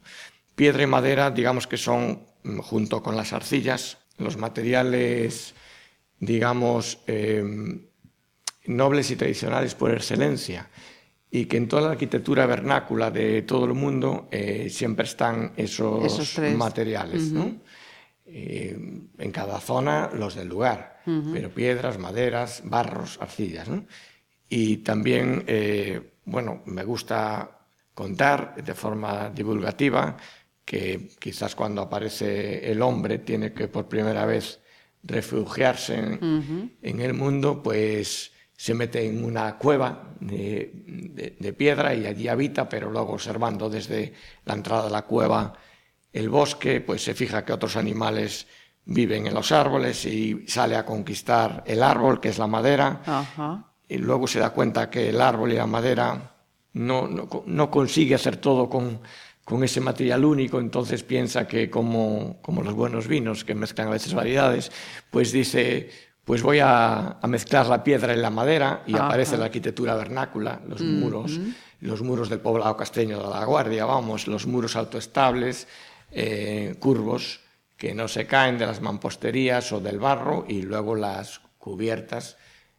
Piedra y madera, digamos que son, junto con las arcillas, los materiales digamos, eh, nobles y tradicionales por excelencia. y que en toda la arquitectura vernácula de todo el mundo eh, siempre están esos, materiales, ¿no? Eh, en cada zona los del lugar, pero piedras, maderas, barros, arcillas, ¿no? Y también, eh, bueno, me gusta contar de forma divulgativa que quizás cuando aparece el hombre tiene que por primera vez refugiarse en, en el mundo, pues se mete en una cueva de, de- de piedra y allí habita, pero luego observando desde la entrada de la cueva el bosque, pues se fija que otros animales viven en los árboles y sale a conquistar el árbol, que es la madera, Ajá. y luego se da cuenta que el árbol y la madera no, no, no consigue hacer todo con, con ese material único, entonces piensa que como, como los buenos vinos, que mezclan a veces variedades, pues dice, pues voy a, a mezclar la piedra y la madera y Ajá. aparece la arquitectura vernácula, los muros, los muros del poblado casteño de la Guardia, vamos, los muros autoestables, eh, curvos, que no se caen de las mamposterías o del barro y luego las cubiertas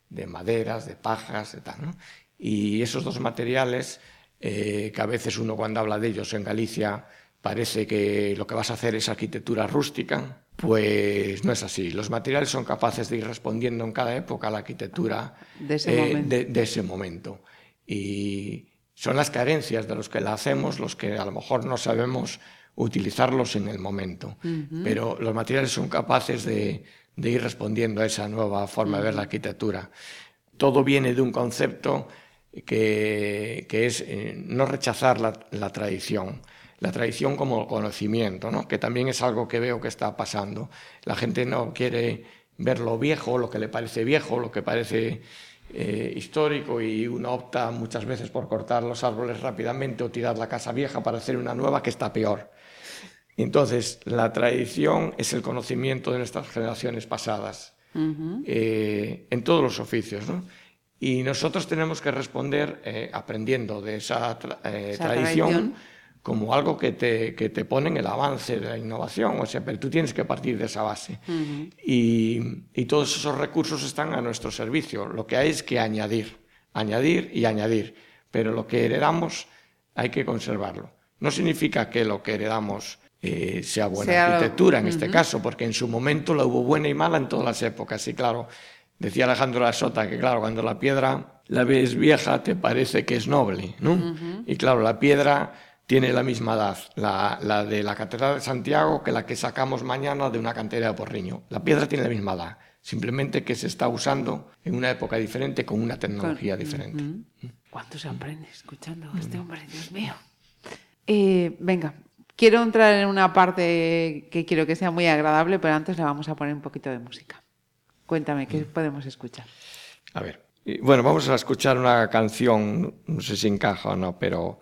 de maderas, de pajas, de tal. ¿no? Y esos dos materiales, eh, que a veces uno cuando habla de ellos en Galicia parece que lo que vas a hacer es arquitectura rústica, pues no es así. Los materiales son capaces de ir respondiendo en cada época a la arquitectura De ese momento. de- de ese momento. Y son las carencias de los que la hacemos los que a lo mejor no sabemos utilizarlos en el momento. Pero los materiales son capaces de, de ir respondiendo a esa nueva forma de ver la arquitectura. Todo viene de un concepto que, que es eh, no rechazar la, la tradición. La tradición como conocimiento, ¿no? que también es algo que veo que está pasando. La gente no quiere ver lo viejo, lo que le parece viejo, lo que parece eh, histórico y uno opta muchas veces por cortar los árboles rápidamente o tirar la casa vieja para hacer una nueva que está peor. Entonces, la tradición es el conocimiento de nuestras generaciones pasadas eh, en todos los oficios. ¿no? Y nosotros tenemos que responder eh, aprendiendo de esa, tra- eh, tradición. Como algo que te, que te pone en el avance de la innovación. O sea, pero tú tienes que partir de esa base. y, y todos esos recursos están a nuestro servicio. Lo que hay es que añadir, añadir y añadir. Pero lo que heredamos hay que conservarlo. No significa que lo que heredamos eh, sea buena Sea- arquitectura en este caso, porque en su momento la hubo buena y mala en todas las épocas. Y claro, decía Alejandro La Sota que claro, cuando la piedra la ves vieja te parece que es noble, ¿no? Y claro, la piedra tiene la misma edad, la, la de la Catedral de Santiago, que la que sacamos mañana de una cantera de Porriño. La piedra tiene la misma edad, simplemente que se está usando en una época diferente con una tecnología diferente. ¿Cuánto se aprende escuchando a este hombre, Dios mío? Eh, venga, quiero entrar en una parte que quiero que sea muy agradable, pero antes le vamos a poner un poquito de música. Cuéntame, ¿qué podemos escuchar? A ver. Bueno, vamos a escuchar una canción, no sé si encaja o no, pero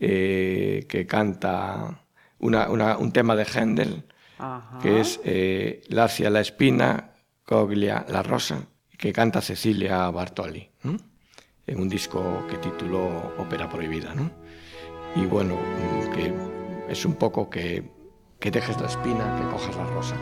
eh, que canta una- una- un tema de Händel, Ajá. que es eh, Lacia la espina, Coglia la rosa, que canta Cecilia Bartoli, ¿no? en un disco que tituló Ópera Prohibida. ¿no? Y bueno, que es un poco que, que dejes la espina, que cojas la rosa.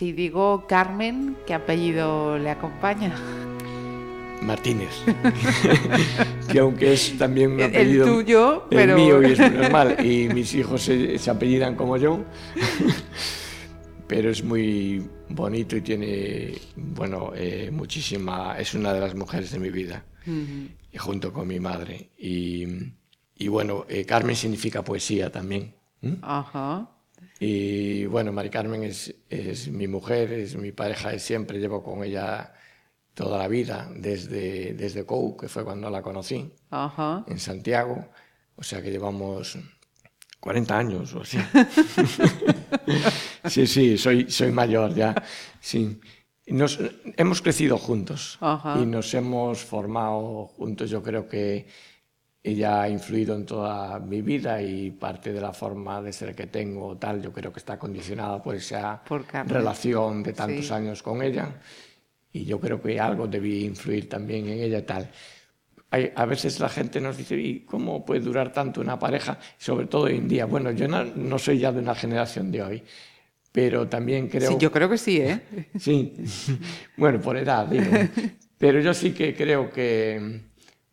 Si digo Carmen, ¿qué apellido le acompaña? Martínez. [LAUGHS] que aunque es también un El- el apellido. tuyo, el pero- mío y es [LAUGHS] normal. Y mis hijos se, se apellidan como yo. [LAUGHS] pero es muy bonito y tiene, bueno, eh, muchísima. Es una de las mujeres de mi vida. junto con mi madre. Y, y bueno, eh, Carmen significa poesía también. Ajá. Y bueno, Mari Carmen es, es mi mujer, es mi pareja de siempre, llevo con ella toda la vida, desde, desde COU, que fue cuando la conocí, Ajá. en Santiago, o sea que llevamos 40 años o así. [LAUGHS] sí, sí, soy, soy mayor ya, sí. Nos, hemos crecido juntos Ajá. y nos hemos formado juntos, yo creo que ella ha influido en toda mi vida y parte de la forma de ser que tengo tal, yo creo que está condicionada por esa Por relación de tantos Sí. años con ella y yo creo que algo debí influir también en ella tal. Hay- a veces la gente nos dice, ¿y cómo puede durar tanto una pareja? Sobre todo hoy en día. Bueno, yo no, no soy ya de una generación de hoy, pero también creo... Sí, yo creo que sí, ¿eh? Sí, [LAUGHS] bueno, por edad, digo. [LAUGHS] Pero yo sí que creo que,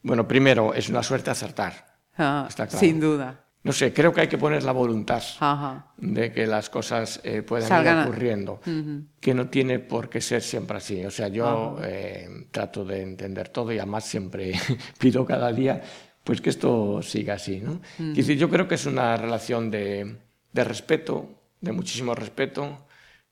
bueno, primero, es una suerte acertar. Ah, Está claro. Sin duda. No sé, creo que hay que poner la voluntad Ajá. de que las cosas eh, puedan Salgan a- ir ocurriendo, que no tiene por qué ser siempre así. O sea, yo eh, trato de entender todo y además siempre [LAUGHS] pido cada día pues que esto siga así. ¿no? Decir, yo creo que es una relación de, de respeto, de muchísimo respeto,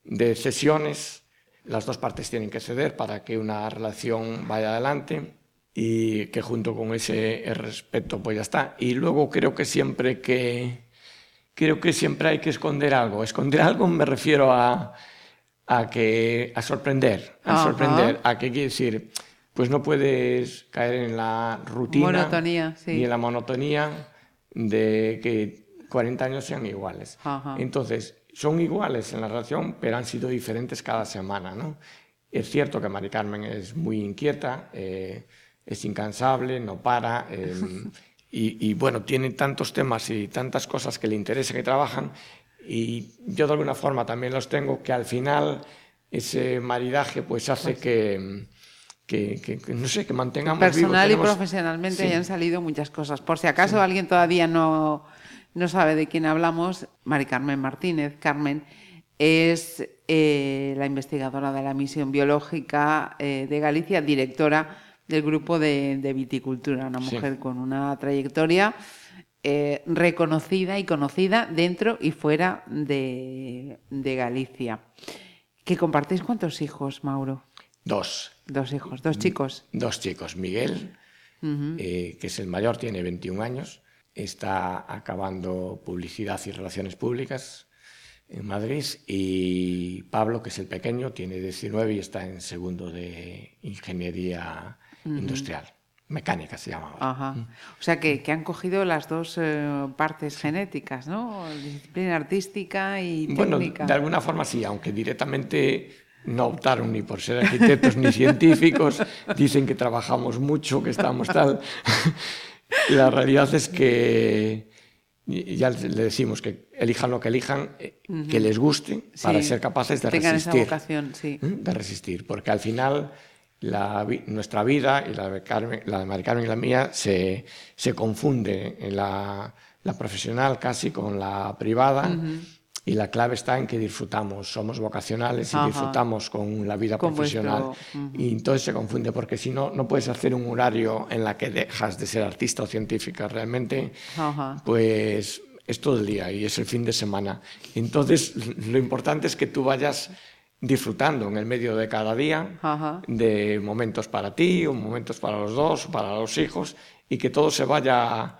de cesiones. Las dos partes tienen que ceder para que una relación vaya adelante y que junto con ese respeto pues ya está. Y luego creo que siempre que creo que siempre hay que esconder algo. Esconder algo me refiero a, a que a sorprender, a Ajá. sorprender, a que quiere decir, pues no puedes caer en la rutina Monotonía, sí. y en la monotonía de que 40 años sean iguales. Ajá. Entonces, son iguales en la relación, pero han sido diferentes cada semana, ¿no? Es cierto que Mari Carmen es muy inquieta, eh, es incansable, no para, eh, y, y, bueno, tiene tantos temas y tantas cosas que le interesan y trabajan, y yo de alguna forma también los tengo, que al final ese maridaje pues hace que, que, que- que, no sé, que mantengamos. Personal y Tenemos- profesionalmente Sí. hayan salido muchas cosas. Por si acaso alguien todavía no, no sabe de quién hablamos, Mari Carmen Martínez, Carmen, es eh, la investigadora de la misión biológica eh, de Galicia, directora del grupo de, de viticultura, una Sí. mujer con una trayectoria eh, reconocida y conocida dentro y fuera de, de Galicia. ¿Que compartís cuántos hijos, Mauro? Dos. Dos hijos, dos chicos. dos chicos. Miguel, eh, que es el mayor, tiene 21 años, está acabando publicidad y relaciones públicas en Madrid, y Pablo, que es el pequeño, tiene 19 y está en segundo de ingeniería industrial, mecánica se llama. ahora. Ajá. O sea que, que han cogido las dos eh, partes genéticas, ¿no? Disciplina artística y Bueno, técnica. de alguna forma sí, aunque directamente no optaron ni por ser arquitectos ni científicos, [LAUGHS] dicen que trabajamos mucho, que estamos tal. La realidad es que ya le decimos que elijan lo que elijan, eh, que les guste para Sí, ser capaces de tengan esa resistir. vocación, sí. De resistir, porque al final la nuestra vida y la de, Carmen, la de Mari Carmen y la mía se, se confunde en la, la profesional casi con la privada. Y la clave está en que disfrutamos, somos vocacionales y Ajá. disfrutamos con la vida Con profesional. vuestro-. Y entonces se confunde, porque si no, no puedes hacer un horario en la que dejas de ser artista o científica realmente, pues es todo el día y es el fin de semana. Entonces, lo importante es que tú vayas disfrutando en el medio de cada día Ajá. de momentos para ti, o momentos para los dos, para los hijos, y que todo se vaya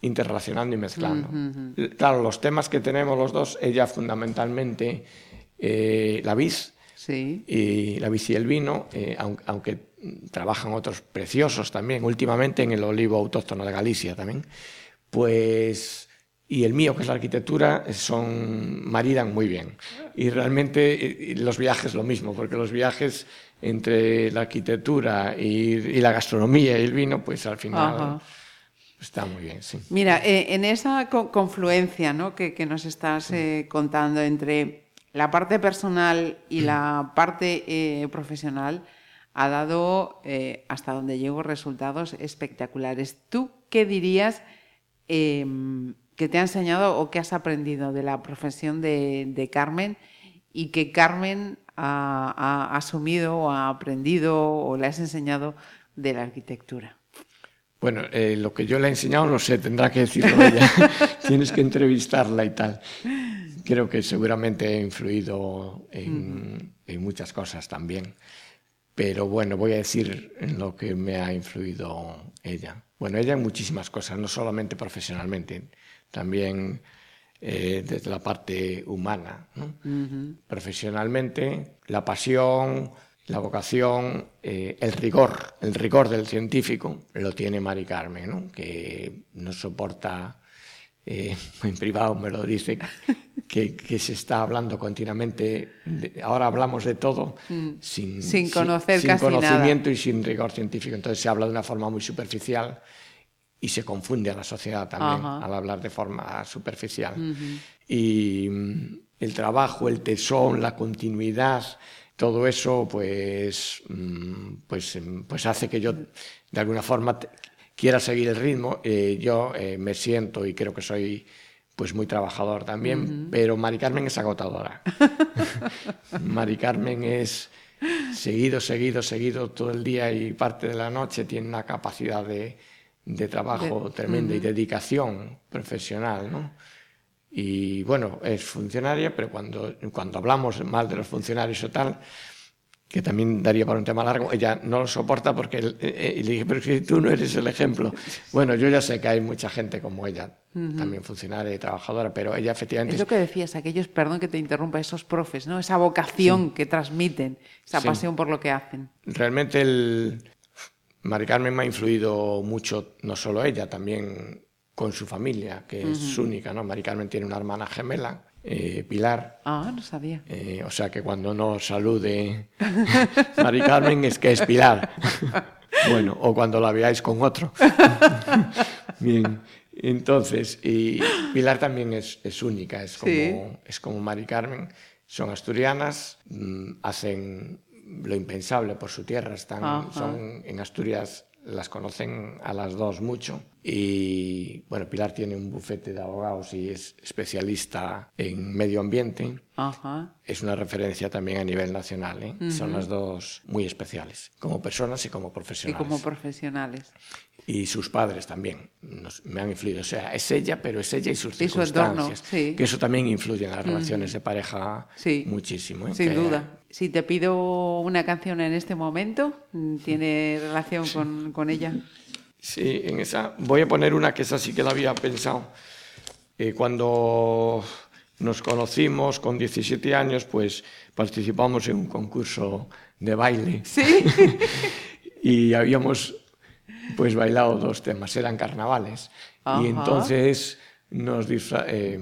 interrelacionando y mezclando. Claro, los temas que tenemos los dos, ella fundamentalmente eh, la vid, Sí. y la vid y el vino, eh, aun- aunque, trabajan otros preciosos también, últimamente en el olivo autóctono de Galicia también, pues y el mío, que es la arquitectura, son maridan muy bien. Y realmente eh, los viajes lo mismo, porque los viajes entre la arquitectura y, y la gastronomía y el vino, pues al final Ajá. está muy bien, sí. Mira, eh, en esa co- confluencia ¿no? que, que nos estás eh, contando entre la parte personal y la [CLEARS THROAT] parte eh, profesional ha dado hasta donde llego resultados espectaculares. ¿Tú qué dirías em, que te ha enseñado o que has aprendido de la profesión de, de Carmen y que Carmen ha, ha asumido o ha aprendido o le has enseñado de la arquitectura? Bueno, eh, lo que yo le he enseñado no sé, tendrá que decirlo ella. [LAUGHS] Tienes que entrevistarla y tal. Creo que seguramente he influido en, en, muchas cosas también. Pero bueno, voy a decir en lo que me ha influido ella. Bueno, ella en muchísimas cosas, no solamente profesionalmente, también eh, desde la parte humana. ¿no? Uh -huh. Profesionalmente, la pasión, la vocación, eh, el rigor, el rigor del científico lo tiene Mari Carmen, ¿no? que no soporta, eh, [LAUGHS] en privado me lo dice, que, que, se está hablando continuamente, de, ahora hablamos de todo mm. sin, sin, conocer sin, casi sin conocimiento nada. y sin rigor científico, entonces se habla de una forma muy superficial y se confunde a la sociedad también Ajá. al hablar de forma superficial. Uh -huh. Y mm, el trabajo, el tesón, la continuidad, todo eso pues, mm, pues, pues hace que yo de alguna forma quiera seguir el ritmo. Eh, yo eh, me siento y creo que soy pues muy trabajador también, uh -huh. pero Mari Carmen es agotadora. [LAUGHS] Mari Carmen es seguido, seguido, seguido todo el día y parte de la noche, tiene una capacidad de, de trabajo de, tremenda uh -huh. y dedicación profesional, ¿no? Y bueno, es funcionaria, pero cuando, cuando hablamos mal de los funcionarios o tal, que también daría para un tema largo, ella no lo soporta porque eh, eh, le dije, pero si tú no eres el ejemplo. [LAUGHS] Bueno, yo ya sé que hay mucha gente como ella, uh -huh. también funcionaria y trabajadora, pero ella efectivamente... Es lo que decías, aquellos, perdón que te interrumpa, esos profes, ¿no? Esa vocación sí. que transmiten, esa sí. pasión por lo que hacen. Realmente el... Mari Carmen me ha influido mucho, no solo ella, también con su familia, que uh -huh. es única, ¿no? Mari Carmen tiene una hermana gemela, eh, Pilar. Ah, no sabía. Eh, o sea que cuando no salude [LAUGHS] Mari Carmen es que es Pilar. [LAUGHS] bueno, o cuando la veáis con otro. [LAUGHS] Bien, entonces, y Pilar también es, es única, es como, sí. es como Mari Carmen. Son asturianas, mmm, hacen lo impensable por su tierra, están, son en Asturias las conocen a las dos mucho. Y bueno, Pilar tiene un bufete de abogados y es especialista en medio ambiente. Ajá. Es una referencia también a nivel nacional. ¿eh? Uh -huh. Son las dos muy especiales, como personas y como profesionales. Y como profesionales. Y sus padres también nos, me han influido. O sea, es ella, pero es ella y sus y circunstancias. Su entorno, sí. Que eso también influye en las relaciones uh -huh. de pareja sí. muchísimo. ¿eh? Sin que, duda. Si te pido una canción en este momento, ¿tiene relación con, con ella? Sí, en esa voy a poner una que esa sí que la había pensado. Eh, cuando nos conocimos con 17 años, pues participamos en un concurso de baile. Sí. [LAUGHS] y habíamos pues bailado dos temas, eran carnavales. Ajá. Y entonces nos eh,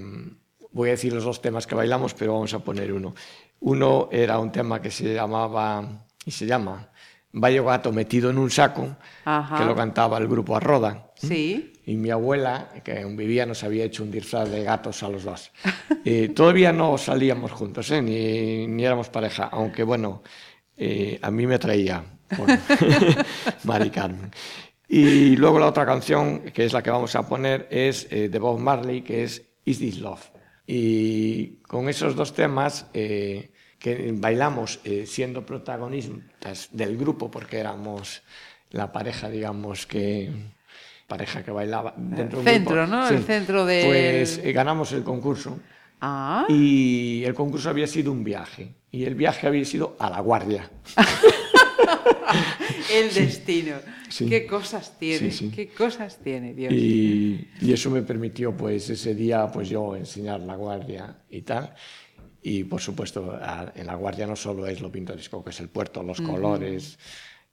voy a decir los dos temas que bailamos, pero vamos a poner uno. Uno era un tema que se llamaba y se llama Vaya gato metido en un saco, Ajá. que lo cantaba el grupo Arroda. Sí. Y mi abuela, que aún vivía, nos había hecho un disfraz de gatos a los dos. eh, todavía no salíamos juntos, ¿eh? ni, ni éramos pareja, aunque bueno, eh, a mí me traía por [LAUGHS] Mari Carmen. Y luego la otra canción, que es la que vamos a poner, es eh, de Bob Marley, que es Is This Love. Y con esos dos temas eh, que bailamos eh, siendo protagonistas del grupo, porque éramos la pareja, digamos, que pareja que bailaba dentro el del centro, grupo. ¿no? Sí. El centro de... Pues eh, ganamos el concurso. Ah. Y el concurso había sido un viaje. Y el viaje había sido a La Guardia. [LAUGHS] [LAUGHS] el destino. Sí. Qué cosas tiene, Sí, sí. qué cosas tiene, Dios. Y, y eso me permitió, pues, ese día, pues yo enseñar La Guardia y tal. Y, por supuesto, a- en La Guardia no solo es lo pintoresco que es el puerto, los colores,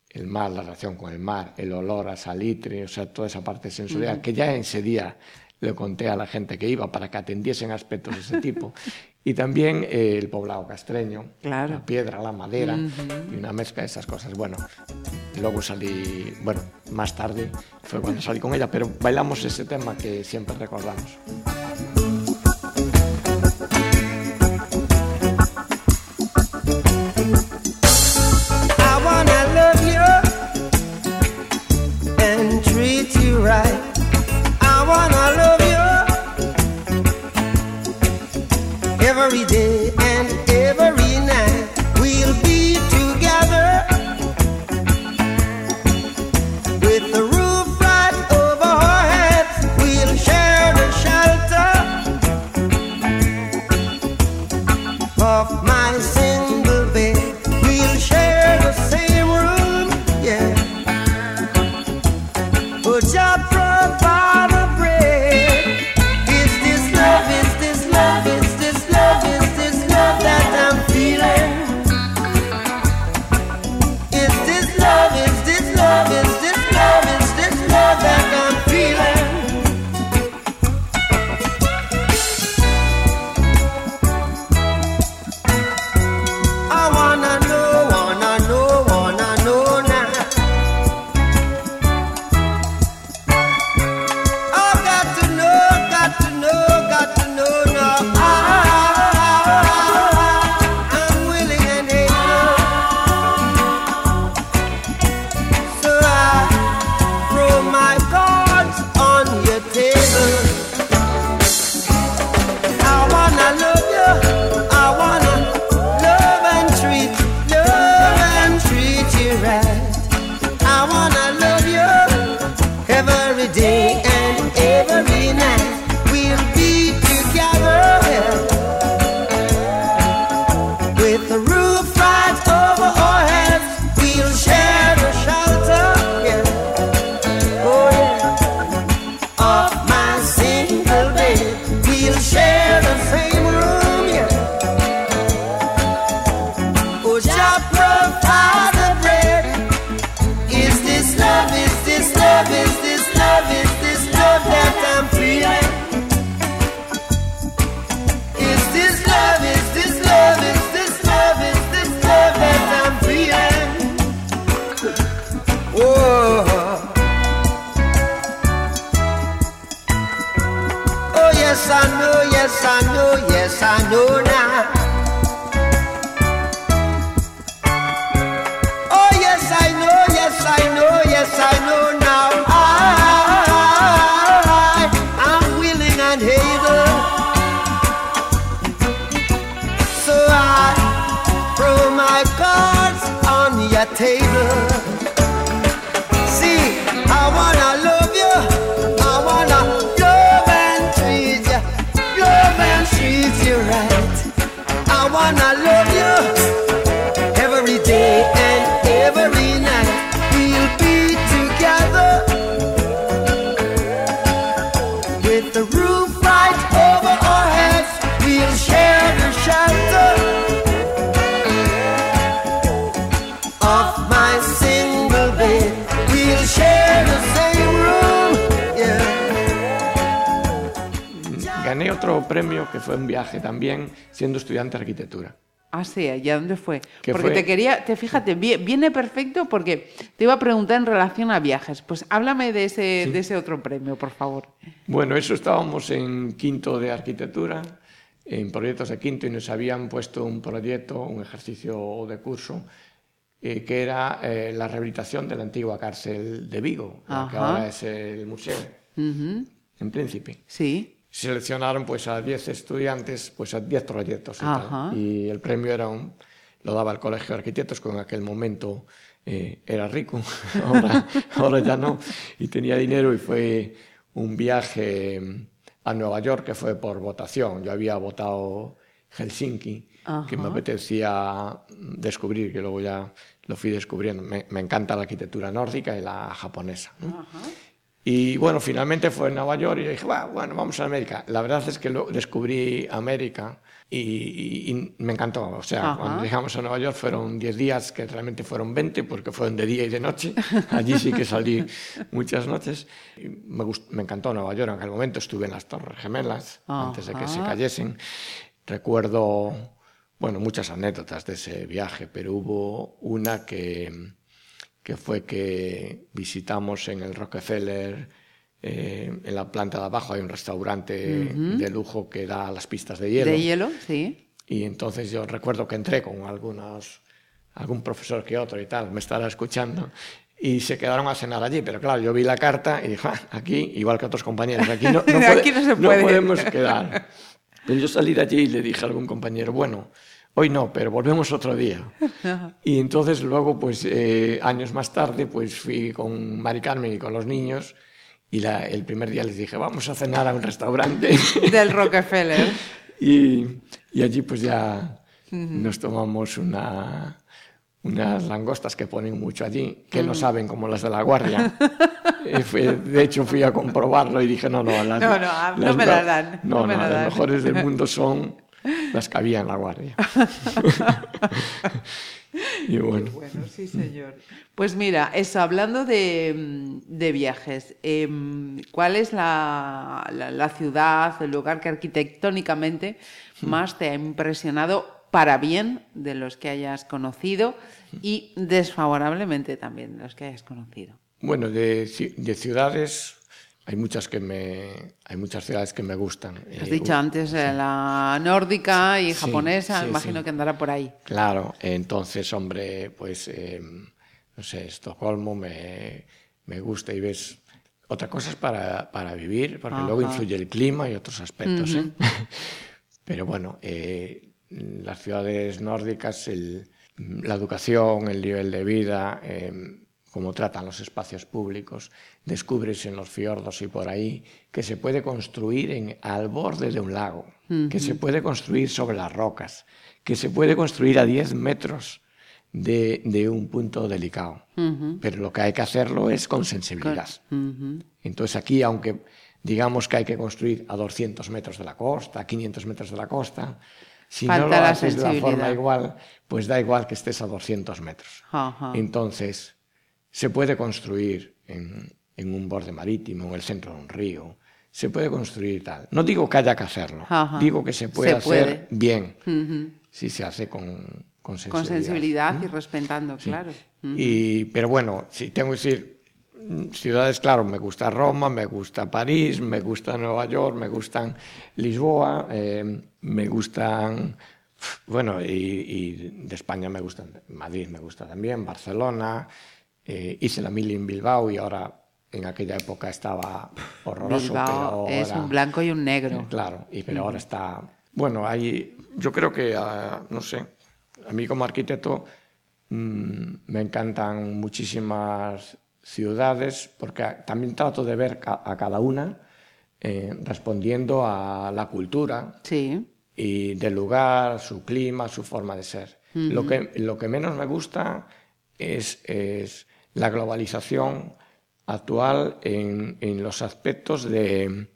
el mar, la relación con el mar, el olor a salitre, o sea, toda esa parte sensorial, que ya en ese día le conté a la gente que iba para que atendiesen aspectos de ese tipo. [LAUGHS] Y también eh, el poblado castreño, Claro. la piedra, la madera, y una mezcla de esas cosas. Bueno, luego salí, bueno, más tarde fue cuando salí con ella, pero bailamos ese tema que siempre recordamos. every day. Premio que fue un viaje también siendo estudiante de arquitectura. Ah, sí, ¿y a dónde fue? ¿Qué porque fue? te quería, te fíjate, vi- viene perfecto porque te iba a preguntar en relación a viajes. Pues háblame de ese, de ese otro premio, por favor. Bueno, eso estábamos en quinto de arquitectura, en proyectos de quinto, y nos habían puesto un proyecto, un ejercicio de curso, eh, que era eh, la rehabilitación de la antigua cárcel de Vigo, la que ahora es el museo, Ujú, en Príncipe. Sí. Seleccionaron pues a 10 estudiantes, pues a 10 proyectos y, tal. Y el premio era un, lo daba el Colegio de Arquitectos, que en aquel momento eh, era rico, [LAUGHS] ahora, ahora ya no, y tenía dinero y fue un viaje a Nueva York que fue por votación. Yo había votado Helsinki, que me apetecía descubrir, que luego ya lo fui descubriendo. Me, me encanta la arquitectura nórdica y la japonesa. ¿no? Y bueno, finalmente fue en Nueva York y dije, "Buah, bueno, vamos a América. La verdad es que descubrí América y, y- y me encantó. O sea, Ajá. cuando llegamos a Nueva York fueron 10 días, que realmente fueron 20 porque fueron de día y de noche. [LAUGHS] Allí sí que salí muchas noches. Y me, me encantó Nueva York. En aquel momento estuve en las Torres Gemelas, antes de que se Ajá. cayesen. Recuerdo, bueno, muchas anécdotas de ese viaje, pero hubo una que que fue que visitamos en el Rockefeller, eh, en la planta de abajo hay un restaurante de lujo que da las pistas de hielo. De hielo, sí. Y entonces yo recuerdo que entré con algunos, algún profesor que otro y tal, me estará escuchando, y se quedaron a cenar allí. Pero claro, yo vi la carta y dije, "Ah, aquí, igual que otros compañeros, aquí no, [LAUGHS] no puede- Aquí no se puede". podemos quedar. [LAUGHS] Pero yo salí de allí y le dije a algún compañero, bueno, hoy no, pero volvemos otro día. [LAUGHS] Y entonces luego, pues eh, años más tarde, pues fui con Mari Carmen y con los niños y la- el primer día les dije, vamos a cenar a un restaurante. [LAUGHS] Del Rockefeller. y, y allí pues ya nos tomamos una, unas langostas que ponen mucho allí, que no saben como las de la guardia. [LAUGHS] De hecho, fui a comprobarlo y dije, no, no, las, No, no, ah, no me las dan, No, no me las mejores del mundo son las que había en la guardia. [LAUGHS] y bueno, Bueno, sí, señor. Pues mira, eso, hablando de, mm, de viajes, em, ¿cuál es la, la- la ciudad, el lugar que arquitectónicamente más te ha impresionado para bien de los que hayas conocido y desfavorablemente también de los que hayas conocido? bueno de, de ciudades hay muchas que me hay muchas ciudades que me gustan. Has Eh, dicho u- antes eh, la nórdica y Sí, japonesa, sí, imagino sí. que andará por ahí. Claro, entonces, hombre, pues, eh, no sé, Estocolmo me, me gusta y ves otra cosa es para, para vivir, porque luego Ajá. influye el clima y otros aspectos. ¿eh? [LAUGHS] Pero bueno, eh, las ciudades nórdicas, el- la educación, el nivel de vida, eh, cómo tratan los espacios públicos, descubres en los fiordos y por ahí que se puede construir en, al borde de un lago, que se puede construir sobre las rocas, que se puede construir a 10 metros de, de un punto delicado. Pero lo que hay que hacerlo es con sensibilidad. Entonces aquí, aunque digamos que hay que construir a 200 metros de la costa, a 500 metros de la costa, si no lo la haces de la forma igual, pues da igual que estés a 200 metros. Entonces, se puede construir en, en un borde marítimo, en el centro de un río, se puede construir tal. No digo que haya que hacerlo, Ajá. digo que se puede Se hacer puede. bien, si se hace con, con sensibilidad. Con sensibilidad y respetando, claro. Y, pero bueno, si tengo que decir ciudades, claro, me gusta Roma, me gusta París, me gusta Nueva York, me gustan Lisboa, eh, me gustan, bueno, y, y de España me gustan, Madrid me gusta también, Barcelona, eh, hice la mili en Bilbao y ahora en aquella época estaba horroroso. Bilbao pero es un blanco y un negro. Claro, y pero ahora está. Bueno, hay. Yo creo que, ah, no sé, a mí como arquitecto mm, me encantan muchísimas ciudades porque también trato de ver ca- a cada una eh, respondiendo a la cultura Sí. y del lugar, su clima, su forma de ser. lo, que, lo que menos me gusta es, es la globalización actual en, en los aspectos de,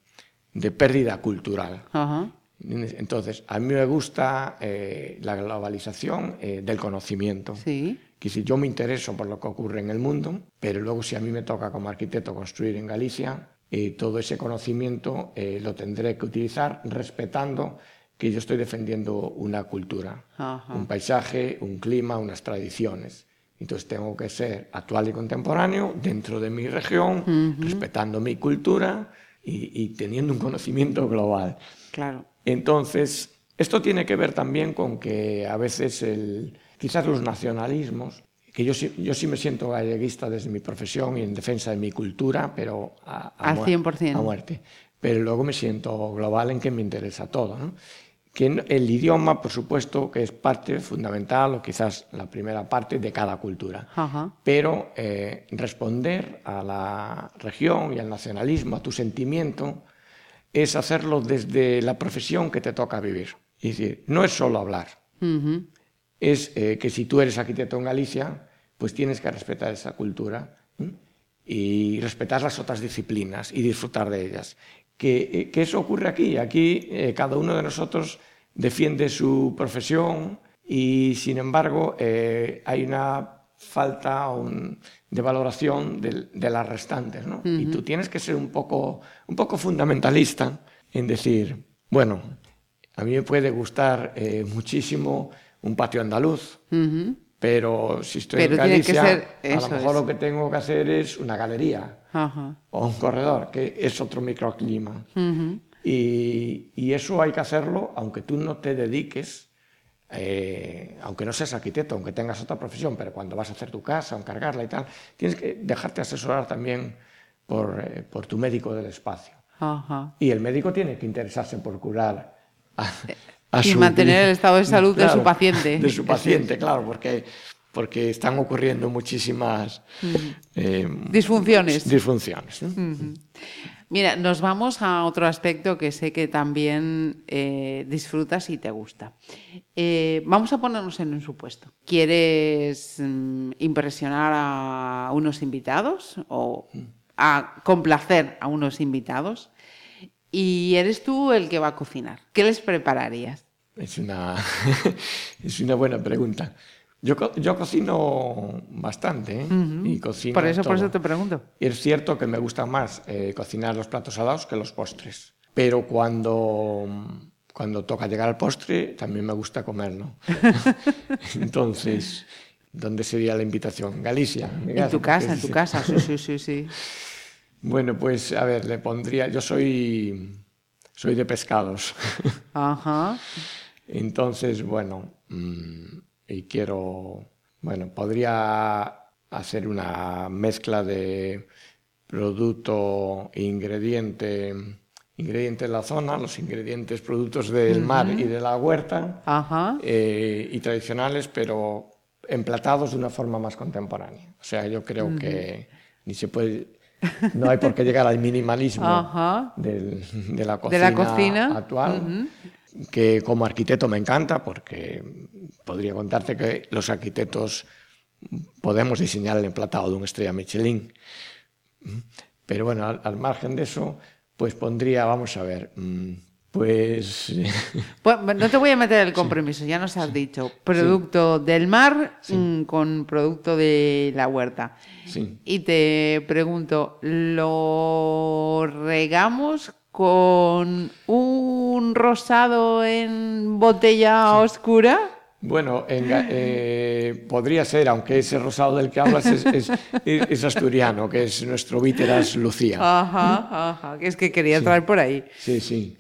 de pérdida cultural. Ajá. Entonces, a mí me gusta eh, la globalización eh, del conocimiento. Sí. Que si yo me intereso por lo que ocurre en el mundo, pero luego si a mí me toca como arquitecto construir en Galicia, eh, todo ese conocimiento lo tendré que utilizar respetando que yo estoy defendiendo una cultura, Ajá. un paisaje, un clima, unas tradiciones. Entonces tengo que ser actual y contemporáneo dentro de mi región, respetando mi cultura y, y teniendo un conocimiento global. Claro. Entonces, esto tiene que ver también con que a veces el, quizás los nacionalismos, que yo, sí- yo sí me siento galleguista desde mi profesión y en defensa de mi cultura, pero a, a Al muer- 100%. a muerte. Pero luego me siento global en que me interesa todo. ¿no? Que el idioma, por supuesto, que es parte fundamental o quizás la primera parte de cada cultura Ajá. pero eh, responder a la región y al nacionalismo, a tu sentimiento, es hacerlo desde la profesión que te toca vivir. Es decir, no es solo hablar, es eh, que si tú eres arquitecto en Galicia, pues tienes que respetar esa cultura y respetar las otras disciplinas y disfrutar de ellas. Que, eh, que eso ocurre aquí. Aquí eh, cada uno de nosotros defiende su profesión y, sin embargo, eh, hay una falta un- de valoración de, las restantes. ¿no? Y tú tienes que ser un poco, un poco fundamentalista en decir, bueno, a mí me puede gustar eh, muchísimo un patio andaluz. Pero si estoy Pero en Galicia, ser- a lo eso mejor es. lo que tengo que hacer es una galería Ajá. o un corredor, que es otro microclima. Ujú. y, y eso hay que hacerlo aunque tú no te dediques, eh, aunque no seas arquitecto, aunque tengas otra profesión, pero cuando vas a hacer tu casa, encargarla y tal, tienes que dejarte asesorar también por, eh, por tu médico del espacio. Ajá. Y el médico tiene que interesarse por curar a, a Y su- mantener el estado de salud de su paciente. De su paciente, claro, porque, porque están ocurriendo muchísimas eh, Disfunciones. disfunciones. ¿no? Mira, nos vamos a otro aspecto que sé que también eh, disfrutas y te gusta. Eh, vamos a ponernos en un supuesto. ¿Quieres mm, impresionar a unos invitados o a complacer a unos invitados? Y eres tú el que va a cocinar. ¿Qué les prepararías? Es una, [LAUGHS] es una buena pregunta. Yo, yo cocino bastante, ¿eh? Y cocino Por eso, por eso te pregunto. Es cierto que me gusta más eh, cocinar los platos salados que los postres. Pero cuando, cuando toca llegar al postre, también me gusta comer, ¿no? [LAUGHS] [LAUGHS] Entonces, ¿dónde sería la invitación? Galicia. mi En tu casa, en tu casa, sí, sí, sí, sí. Bueno, pues a ver, le pondría. Yo soy, soy de pescados. [LAUGHS] Ajá. Entonces, bueno, mm, y quiero, bueno, podría hacer una mezcla de producto e ingrediente, ingredientes de la zona, los ingredientes, productos del mar y de la huerta, Ajá. eh, y tradicionales, pero emplatados de una forma más contemporánea. O sea, yo creo que ni se puede, no hay por qué llegar al minimalismo del- de la De cocina, la cocina. actual, que como arquitecto me encanta porque podría contarte que los arquitectos podemos diseñar el emplatado de una estrella Michelin. Pero bueno, al, al margen de eso, pues pondría, vamos a ver, pues [LAUGHS] no te voy a meter el compromiso, ya nos has dicho. Producto del mar mm, con producto de la huerta. sí. Y te pregunto, ¿lo regamos con un rosado en botella oscura? Bueno, en eh, podría ser, aunque ese rosado del que hablas es, es- es asturiano, que es nuestro Víteras Lucía. Ajá, ajá, que es que quería traer por ahí. Sí, sí.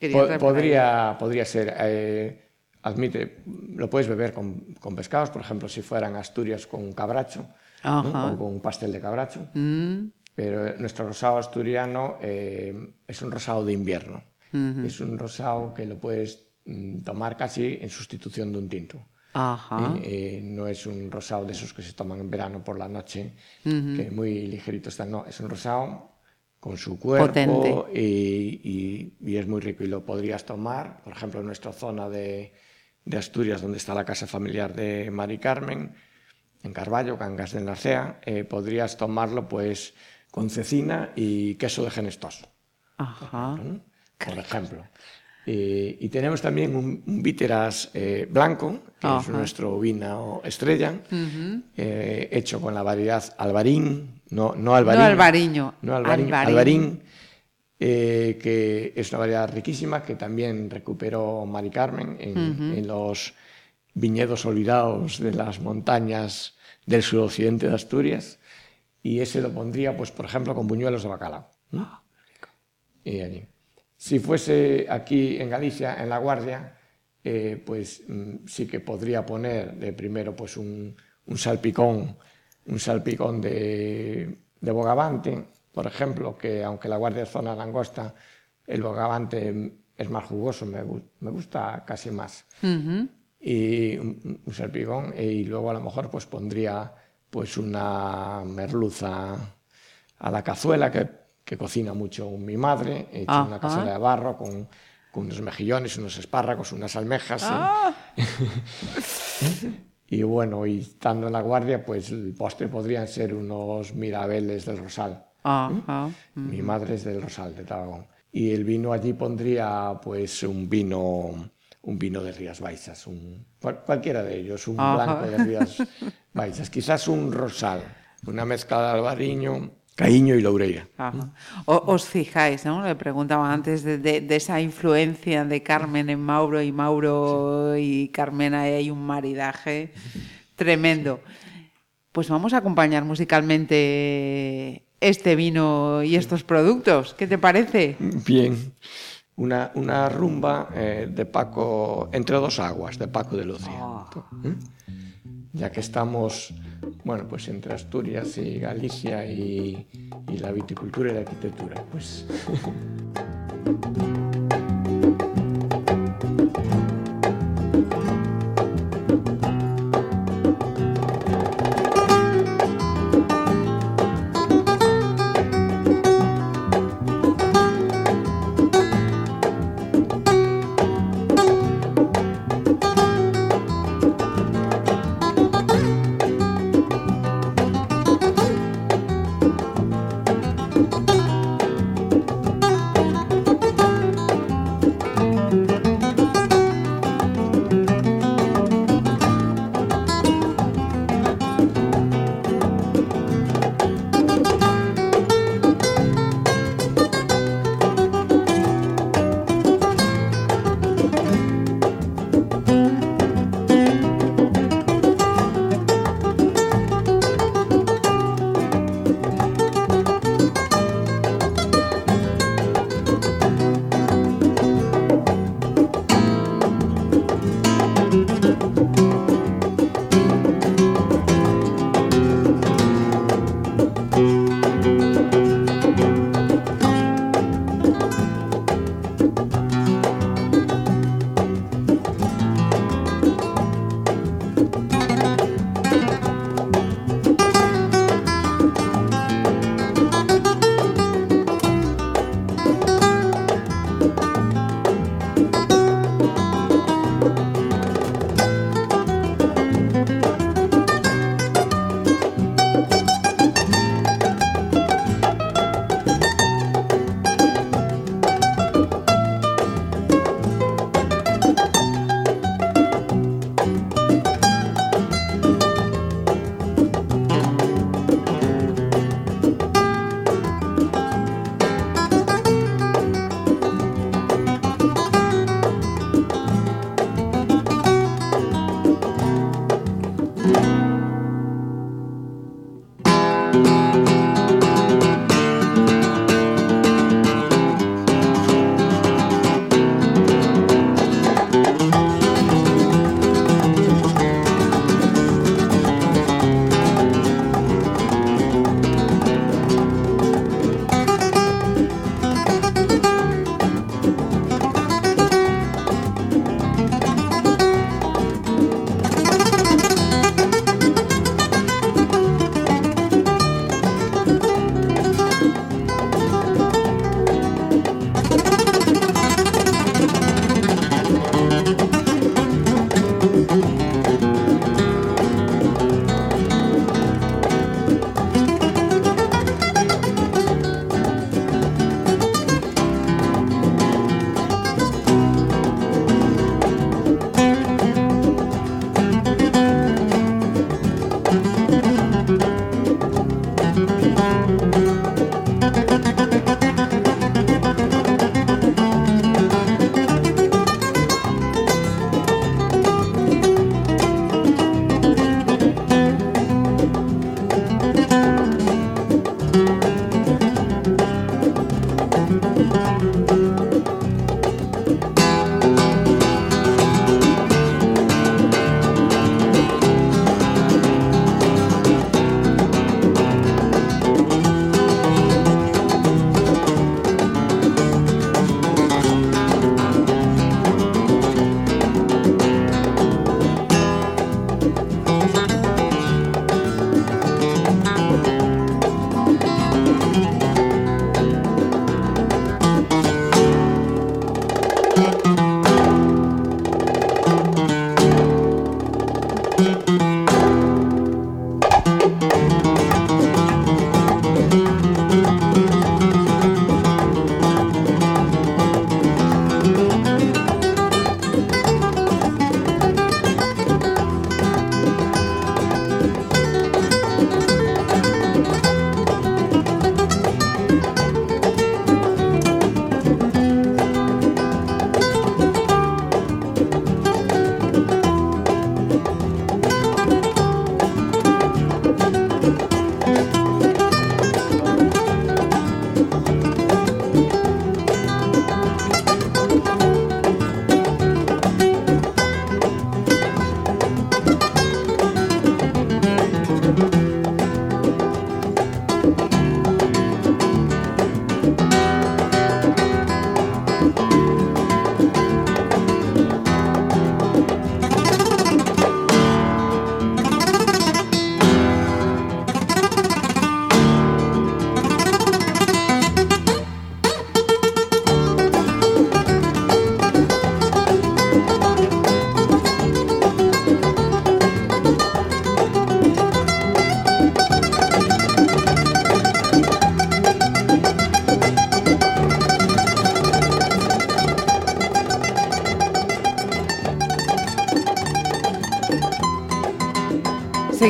Quería podría, podría ser. eh, admite, lo puedes beber con, con pescados, por ejemplo, si fueran Asturias con un cabracho ¿no? O con un pastel de cabracho. Mm, Pero nuestro rosado asturiano eh, es un rosado de invierno. Es un rosado que lo puedes mm, tomar casi en sustitución de un tinto. Ajá. Eh, eh, no es un rosado de esos que se toman en verano por la noche, que muy ligerito están. No, es un rosado con su cuerpo Potente. y, y- y es muy rico. Y lo podrías tomar, por ejemplo, en nuestra zona de, de Asturias, donde está la casa familiar de Mari Carmen, en Carballo, Cangas de Narcea, eh, podrías tomarlo pues con cecina y queso de genestoso. Ajá. ¿no? por ejemplo. Eh, y tenemos también un, un Víteras eh, blanco, que es nuestro vino estrella, hecho con la variedad albarín, no, no albariño, No albariño, albarín. albarín, eh, que es una variedad riquísima que también recuperó Mari Carmen en, en los viñedos olvidados de las montañas del suroccidente de Asturias. Y ese lo pondría, pues, por ejemplo, con buñuelos de bacalao. ¿no? Y allí. Si fuese aquí en Galicia, en La Guardia, eh, pues mm, sí que podría poner de primero pues un, un salpicón, un salpicón de, de bogavante, por ejemplo, que aunque La Guardia es zona langosta, el bogavante es más jugoso, me, gu- me gusta casi más. Y un, un salpicón y luego a lo mejor pues pondría pues una merluza a la cazuela que, que cocina mucho mi madre, he hecho una cazuela de barro con, con unos mejillones, unos espárragos, unas almejas. y [LAUGHS] bueno, y estando en la guardia, pues el postre podrían ser unos mirabeles del Rosal. Ajá. Mi madre es del Rosal, de Tarragón. Y el vino allí pondría pues un vino un vino de Rías Baixas, un, cual- cualquiera de ellos, un Ajá. blanco de Rías Baixas, quizás un rosal, una mezcla de albariño, caíño y. Ajá. O- os fijáis, ¿no? Le preguntaba antes de, de- de esa influencia de Carmen en Mauro y Mauro y Carmen, ahí hay un maridaje tremendo. Pues vamos a acompañar musicalmente este vino y estos productos. ¿Qué te parece? Bien. Una, una rumba eh, de Paco, entre dos aguas, de Paco de Lucía. ¿Eh? Ya que estamos, bueno, pues entre Asturias y Galicia y, la viticultura y la arquitectura, pues [LAUGHS]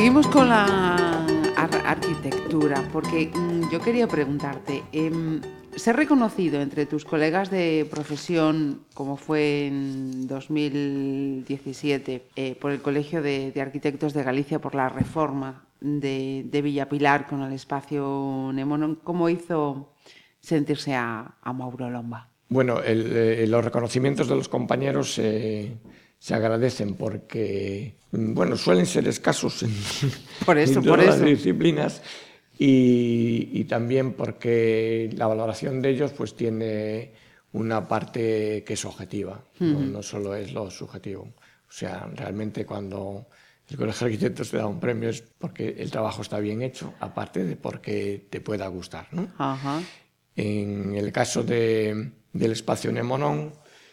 Seguimos con la ar- arquitectura, porque mm, yo quería preguntarte, em, ser reconocido entre tus colegas de profesión, como fue en 2017, eh, por el Colegio de, Arquitectos de Galicia por la reforma de, de Villapilar con el espacio Nemonon, ¿cómo hizo sentirse a, Mauro Lomba? Bueno, eh, los reconocimientos de los compañeros eh, se agradecen porque, bueno, suelen ser escasos en, [LAUGHS] Por eso, en por todas las eso. disciplinas y, y también porque la valoración de ellos pues tiene una parte que es objetiva, no, no solo es lo subjetivo. O sea, realmente cuando el Colegio de Arquitectos te da un premio es porque el trabajo está bien hecho, aparte de porque te pueda gustar, ¿no? Ajá. En el caso de, del espacio Nemonón,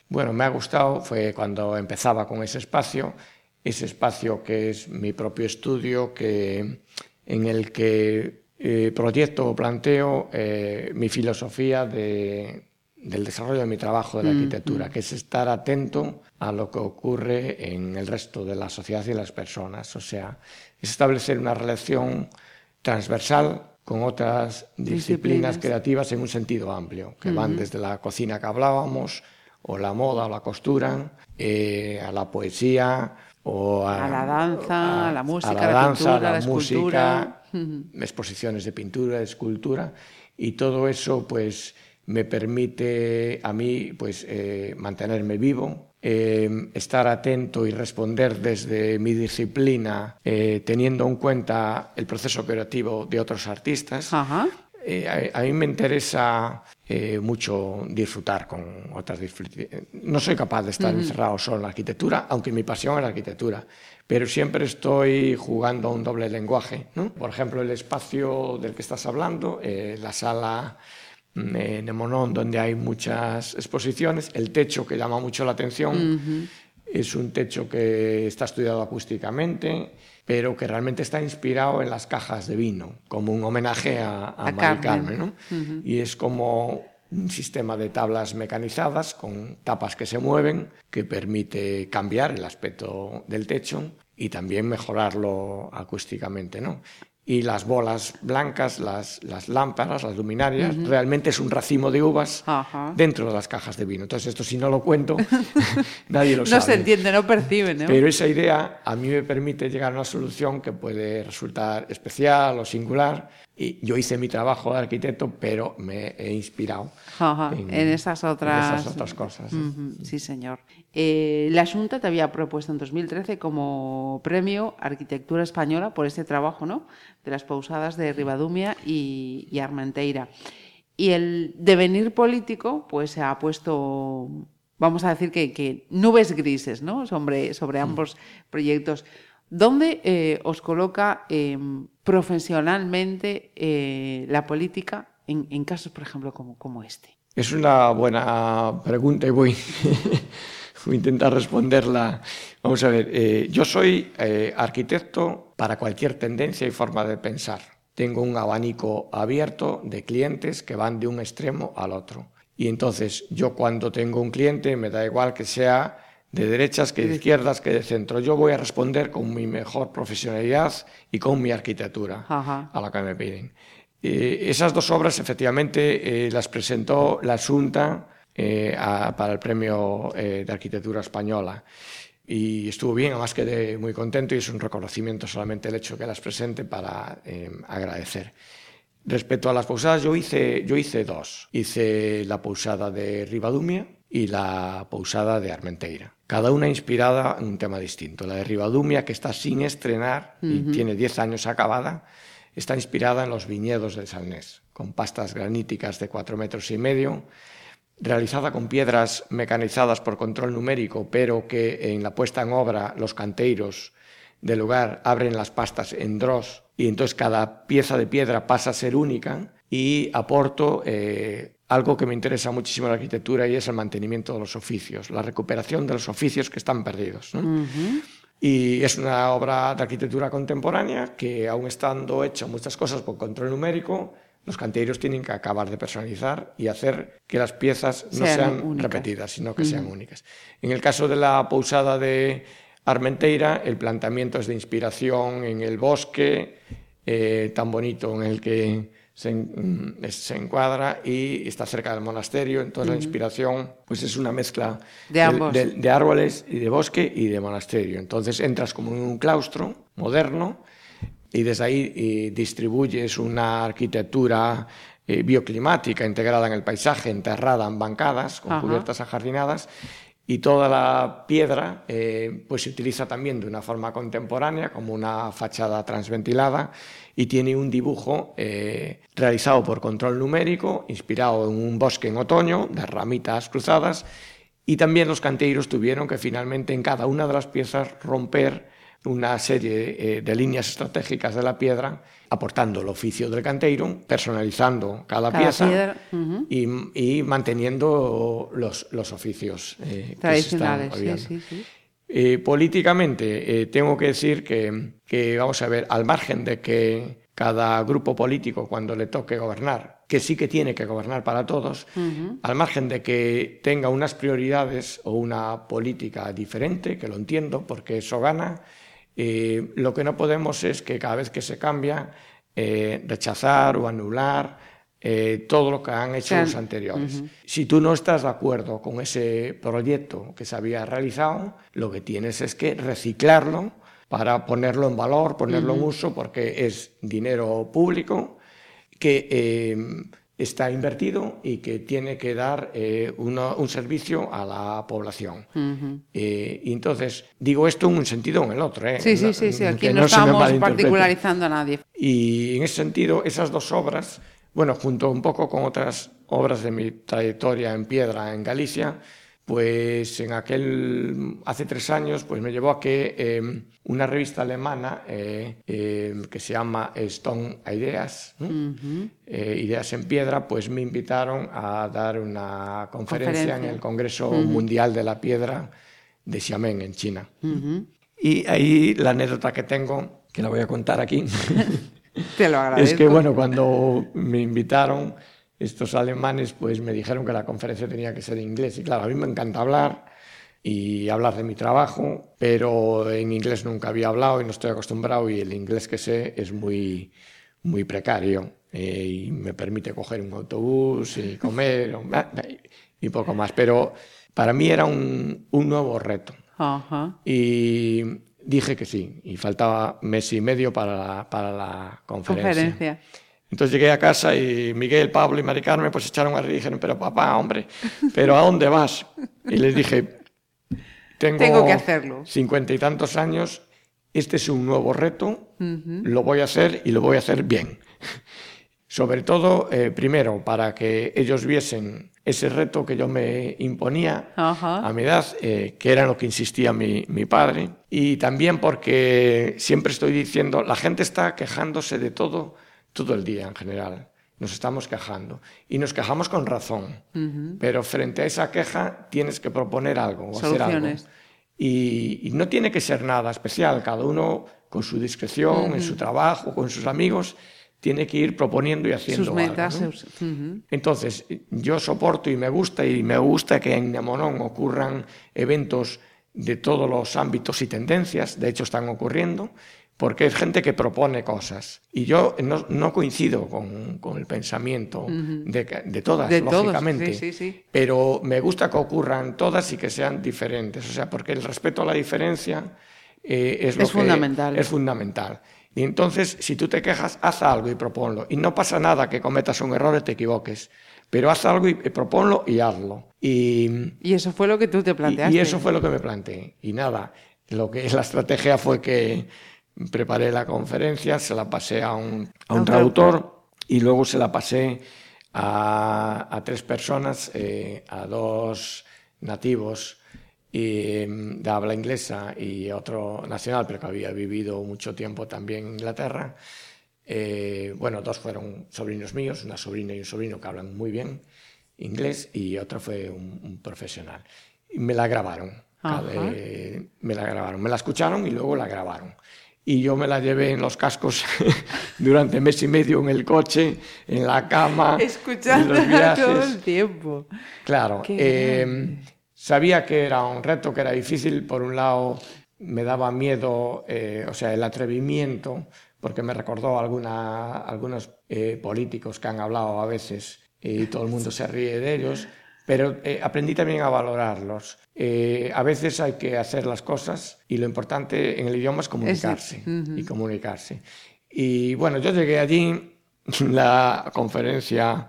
bueno, me ha gustado, fue cuando empezaba con ese espacio, ese espacio que es mi propio estudio, que, en el que eh, proyecto o planteo eh, mi filosofía de, del desarrollo de mi trabajo de la arquitectura, que es estar atento a lo que ocurre en el resto de la sociedad y las personas. O sea, es establecer una relación transversal con otras disciplinas, Disciplinas. creativas en un sentido amplio, que van desde la cocina que hablábamos, o la moda o la costura, eh, a la poesía, o a, A la danza, a la música, la la danza, pintura, la la música, escultura. exposiciones de pintura, de escultura, y todo eso pues me permite a mí pues eh, mantenerme vivo, eh, estar atento y responder desde mi disciplina, eh, teniendo en cuenta el proceso creativo de otros artistas. Ajá. Eh, a, a mí me interesa eh, mucho disfrutar con otras. No soy capaz de estar encerrado solo en la arquitectura, aunque mi pasión es la arquitectura, pero siempre estoy jugando a un doble lenguaje. ¿no? Por ejemplo, el espacio del que estás hablando, eh, la sala mm, eh, Nemonón, donde hay muchas exposiciones, el techo que llama mucho la atención. Es un techo que está estudiado acústicamente, pero que realmente está inspirado en las cajas de vino, como un homenaje a, a, A Mari Carmen. Carmen. ¿no? Y es como un sistema de tablas mecanizadas con tapas que se mueven que permite cambiar el aspecto del techo y también mejorarlo acústicamente. ¿no? Y las bolas blancas, las, las lámparas, las luminarias, realmente es un racimo de uvas Ajá. dentro de las cajas de vino. Entonces, esto si no lo cuento, [LAUGHS] nadie lo [LAUGHS] No sabe. se entiende, no percibe, ¿no? Pero esa idea a mí me permite llegar a una solución que puede resultar especial o singular. Y yo hice mi trabajo de arquitecto, pero me he inspirado Ajá, en, esas otras, en esas otras cosas. ¿no? Sí, señor. Eh, la Junta te había propuesto en 2013 como premio Arquitectura Española por este trabajo, ¿no? De las pausadas de Ribadumia y, y Armenteira. Y el devenir político, pues se ha puesto, vamos a decir que, que nubes grises, ¿no? Sobre, sobre ambos proyectos. ¿Dónde eh, os coloca eh, profesionalmente eh, la política en, en casos, por ejemplo, como, como este? Es una buena pregunta y voy, [LAUGHS] intentar responderla. Vamos a ver, eh, yo soy eh, arquitecto para cualquier tendencia y forma de pensar. Tengo un abanico abierto de clientes que van de un extremo al otro. Y entonces yo cuando tengo un cliente me da igual que sea de derechas, que de izquierdas, que de centro. Yo voy a responder con mi mejor profesionalidad y con mi arquitectura Ajá. a la que me piden. Eh, esas dos obras efectivamente eh, las presentó la Junta eh, a- para el Premio eh, de Arquitectura Española. Y estuvo bien, además quedé muy contento y es un reconocimiento solamente el hecho que las presente para eh, agradecer. Respecto a las pausadas, yo hice, yo hice dos. Hice la pausada de Ribadumia y la pausada de Armenteira. Cada una inspirada en un tema distinto. La de Ribadumia, que está sin estrenar y tiene 10 años acabada, está inspirada en los viñedos del Salnés, con pastas graníticas de 4 metros y medio, realizada con piedras mecanizadas por control numérico, pero que en la puesta en obra los canteiros del lugar abren las pastas en dross y entonces cada pieza de piedra pasa a ser única y aporto eh, algo que me interesa muchísimo en la arquitectura y es el mantenimiento de los oficios, la recuperación de los oficios que están perdidos. ¿no? Y es una obra de arquitectura contemporánea que, aun estando hecha muchas cosas por control numérico, los canteros tienen que acabar de personalizar y hacer que las piezas no Sean repetidas, sino que sean únicas. En el caso de la pousada de Armenteira el planteamiento es de inspiración en el bosque eh, tan bonito en el que se, mm, se, encuadra y está cerca del monasterio. Entonces uh -huh. la inspiración pues es una mezcla de, ambos. de, de, árboles y de bosque y de monasterio. Entonces entras como en un claustro moderno y desde ahí y distribuyes una arquitectura eh, bioclimática integrada en el paisaje, enterrada en bancadas, con Ajá. cubiertas ajardinadas, y toda la piedra eh, pues se utiliza también de una forma contemporánea como una fachada transventilada y tiene un dibujo eh, realizado por control numérico, inspirado en un bosque en otoño, de ramitas cruzadas, y también los canteiros tuvieron que finalmente en cada una de las piezas romper una serie eh, de líneas estratégicas de la piedra, aportando el oficio del canteiro, personalizando cada, cada pieza piedra, uh -huh. y, y, manteniendo los, los oficios eh, tradicionales. Que se sí, sí, sí. Eh, políticamente, eh, tengo que decir que, que, vamos a ver, al margen de que cada grupo político, cuando le toque gobernar, que sí que tiene que gobernar para todos, uh -huh. al margen de que tenga unas prioridades o una política diferente, que lo entiendo, porque eso gana, lo que no podemos es que cada vez que se cambia, eh, rechazar o anular eh, todo lo que han hecho los anteriores. Uh -huh. Si tú no estás de acuerdo con ese proyecto que se había realizado, lo que tienes es que reciclarlo para ponerlo en valor, ponerlo uh -huh. en uso, porque es dinero público que eh, está invertido y que tiene que dar eh, uno, un servicio a la población. Uh -huh. eh, y entonces, digo esto en un sentido o en el otro. ¿eh? Sí, sí, sí, sí. aquí no, no estamos particularizando a nadie. Y en ese sentido, esas dos obras, bueno, junto un poco con otras obras de mi trayectoria en piedra en Galicia, pues en aquel, hace tres años, pues me llevó a que eh, una revista alemana eh, eh, que se llama Stone Ideas, ¿no? uh -huh. Ideas en Piedra, pues me invitaron a dar una conferencia, conferencia. en el Congreso uh -huh. Mundial de la Piedra de Xiamen, en China. Uh -huh. Y ahí la anécdota que tengo, que la voy a contar aquí, [LAUGHS] Te lo agradezco. [LAUGHS] es que, bueno, cuando me invitaron estos alemanes pues me dijeron que la conferencia tenía que ser en inglés. Y claro, a mí me encanta hablar y hablar de mi trabajo, pero en inglés nunca había hablado y no estoy acostumbrado y el inglés que sé es muy, muy precario eh, y me permite coger un autobús y comer y poco más. Pero para mí era un, un nuevo reto. Uh -huh. Y dije que sí, y faltaba mes y medio para la, para la conferencia. conferencia. Entonces llegué a casa y Miguel, Pablo y Mari Carmen pues echaron a reír y dijeron, pero papá, hombre, ¿pero a dónde vas? Y les dije, tengo, tengo que hacerlo. cincuenta y tantos años, este es un nuevo reto, uh -huh. lo voy a hacer y lo voy a hacer bien. Sobre todo, eh, primero, para que ellos viesen ese reto que yo me imponía uh -huh. a mi edad, eh, que era lo que insistía mi, mi padre, y también porque siempre estoy diciendo, la gente está quejándose de todo, todo el día en general. Nos estamos quejando y nos quejamos con razón, uh -huh. pero frente a esa queja tienes que proponer algo o hacer algo. Y, y, no tiene que ser nada especial, cada uno con su discreción, uh -huh. en su trabajo, con sus amigos, tiene que ir proponiendo y haciendo sus metas. algo. ¿no? Uh -huh. Entonces, yo soporto y me gusta y me gusta que en Nemonón ocurran eventos de todos los ámbitos y tendencias, de hecho están ocurriendo, porque es gente que propone cosas. Y yo no, no coincido con, con, el pensamiento uh -huh. de, de, todas, de lógicamente, todos. Sí, sí, sí. pero me gusta que ocurran todas y que sean diferentes. O sea, porque el respeto a la diferencia eh, es, lo es que fundamental. es fundamental. Y entonces, si tú te quejas, haz algo y proponlo. Y no pasa nada que cometas un error y te equivoques. Pero haz algo y, proponlo y hazlo. Y, y, eso fue lo que tú te planteaste. Y, y eso fue lo que me planteé. Y nada, lo que la estrategia fue que preparé la conferencia, se la pasé a un, a un traductor y luego se la pasé a, a tres personas, eh, a dos nativos y, de habla inglesa y otro nacional, pero que había vivido mucho tiempo también en Inglaterra. Eh, bueno, dos fueron sobrinos míos, una sobrina y un sobrino que hablan muy bien inglés y otro fue un, un profesional. Y me la grabaron. Eh, me la grabaron, me la escucharon y luego la grabaron y yo me la llevé en los cascos [LAUGHS] durante mes y medio en el coche, en la cama, escuchando todo el tiempo. Claro, eh, sabía que era un reto, que era difícil, por un lado, me daba miedo, eh, o sea, el atrevimiento, porque me recordó alguna, algunos eh, políticos que han hablado a veces y todo el mundo se ríe de ellos, pero eh, aprendí también a valorarlos. Eh, a veces hay que hacer las cosas y lo importante en el idioma es comunicarse y comunicarse. Y bueno, yo llegué allí, [LAUGHS] la conferencia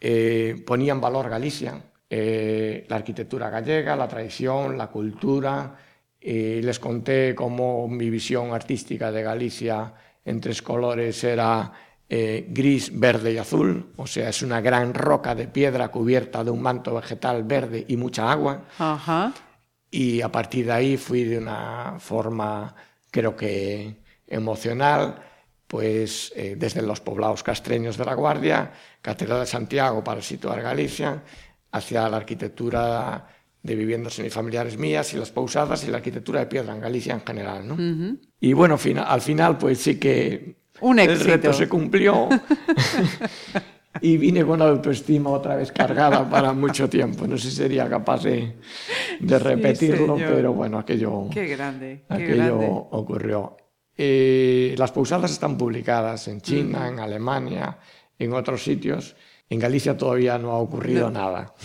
eh, ponía en valor Galicia, eh, la arquitectura gallega, la tradición, la cultura, les conté cómo mi visión artística de Galicia en tres colores era eh, gris, verde y azul, o sea, es una gran roca de piedra cubierta de un manto vegetal verde y mucha agua. Ajá. Y a partir de ahí fui de una forma, creo que emocional, pues eh, desde los poblados castreños de la Guardia, Catedral de Santiago para situar Galicia, hacia la arquitectura de viviendas unifamiliares mías y las pousadas y la arquitectura de piedra en Galicia en general. ¿no? Y bueno, al final pues sí que Un el éxito. reto se cumplió [LAUGHS] y vine con la autoestima otra vez cargada para mucho tiempo. No sé si sería capaz de, de repetirlo, pero bueno, aquello, Qué grande, qué aquello grande. ocurrió. Eh, las pousadas están publicadas en China, en Alemania, en otros sitios. En Galicia todavía no ha ocurrido nada. [LAUGHS]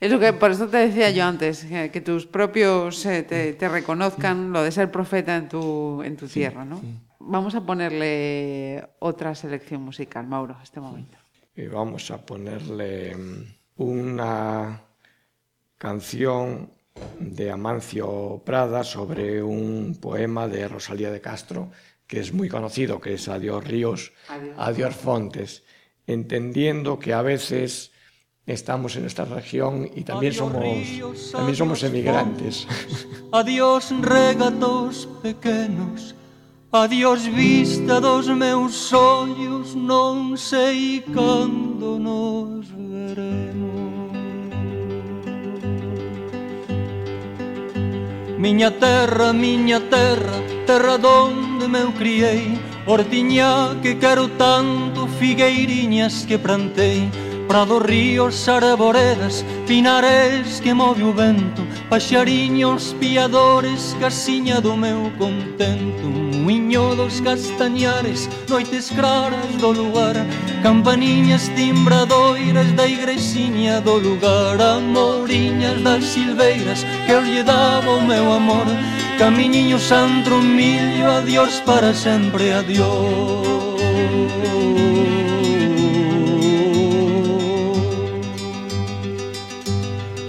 Es lo que, por eso te decía yo antes, que, que tus propios eh, te, te reconozcan lo de ser profeta en tu, en tu tierra, ¿no? Vamos a ponerle otra selección musical, Mauro, a este momento. Y vamos a ponerle mm, una canción de Amancio Prada sobre un poema de Rosalía de Castro que es muy conocido, que es Adiós ríos, Adiós. adiós fontes, entendiendo que a veces estamos en esta región y también Adiós somos, ríos, también somos emigrantes. Adiós regatos pequenos Adiós vista dos meus ollos Non sei cando nos veremos. Miña terra, miña terra Terra donde me criei Hortiña que quero tanto Figueiriñas que plantei Prados, ríos, arboredas, pinares que move o vento Paxariños piadores, casiña do meu contento Muiño dos castañares, noites claras do lugar Campaniñas timbradoiras da igrexiña do lugar Amoriñas das silveiras que eu lle daba o meu amor Camiñiño santo millo, adiós para sempre, adiós.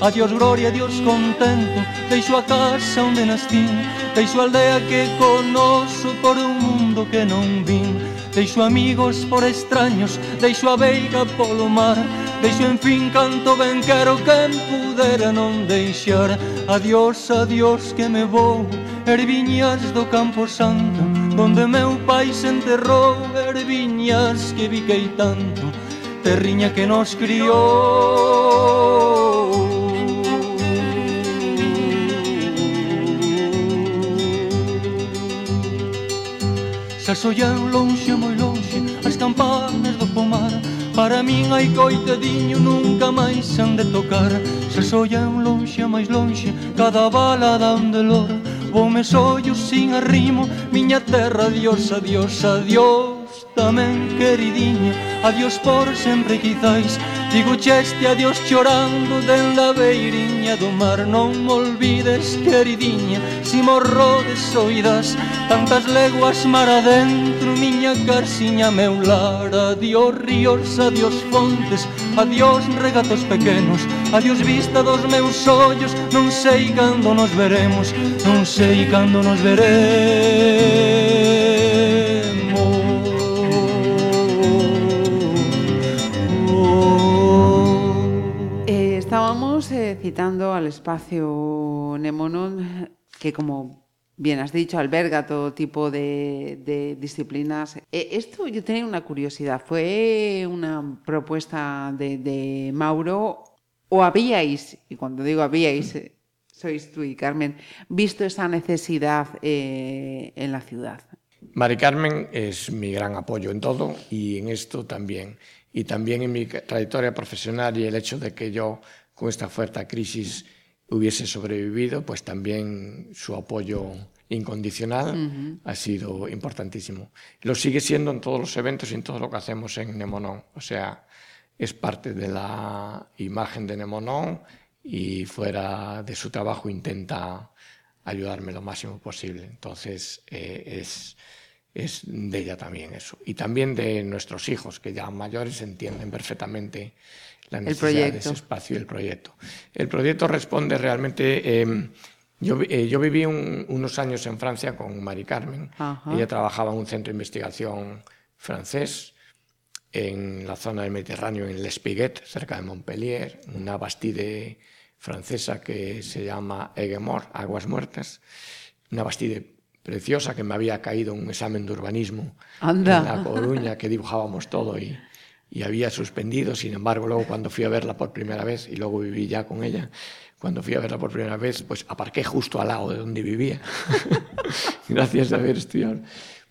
Adiós gloria, adiós contento, deixo a casa onde nascín, deixo a aldea que conoso por un mundo que non vin, deixo amigos por extraños, deixo a veiga polo mar, deixo en fin canto ben quero quen pudera non deixar. Adiós, adiós que me vou, erviñas do Campo Santo, donde meu pai se enterrou, erviñas que viquei tanto, terriña que nos criou. Xa sollan lonxe, moi lonxe, as campanas do pomar. Para min hai coitadiño nunca máis han de tocar. Xa sollan lonxe, máis lonxe, cada bala dá un dolor. Vou me sin arrimo, miña terra, adiós, adiós, adiós Tamén, queridiña, adiós por sempre quizáis Digucheste a Dios chorando denda beiriña do mar. Non me olvides, queridiña, si morro de soidas Tantas leguas mar adentro, miña carsiña meu lar. Adiós ríos, adiós fontes, adiós regatos pequenos Adiós vista dos meus ollos, non sei cando nos veremos Non sei cando nos veremos. Citando al espacio Nemonon, que como bien has dicho, alberga todo tipo de, disciplinas. Eh, esto yo tenía una curiosidad, ¿fue una propuesta de, de Mauro o habíais, y cuando digo habíais, eh, sois tú y Carmen, visto esa necesidad eh, en la ciudad? Mari Carmen es mi gran apoyo en todo y en esto también. Y también en mi trayectoria profesional y el hecho de que yo, con esta fuerte crisis hubiese sobrevivido, pues también su apoyo incondicional ha sido importantísimo. Lo sigue siendo en todos los eventos y en todo lo que hacemos en Nemonon. O sea, es parte de la imagen de Nemonon y fuera de su trabajo intenta ayudarme lo máximo posible. Entonces, eh, es, es de ella también eso. Y también de nuestros hijos, que ya mayores entienden perfectamente la necesidad de ese espacio y el proyecto. El proyecto responde realmente... Eh, yo, eh, yo, viví un, unos años en Francia con Mari Carmen. Ajá. Ella trabajaba en un centro de investigación francés en la zona del Mediterráneo, en Les Piguet, cerca de Montpellier, una bastide francesa que se llama Aigues Aguas Muertas, una bastide preciosa que me había caído un examen de urbanismo Anda. en La Coruña, que dibujábamos todo y, y había suspendido. Sin embargo, luego cuando fui a verla por primera vez, y luego viví ya con ella, cuando fui a verla por primera vez, pues aparqué justo al lado de donde vivía. [LAUGHS] Gracias a haber estudiado.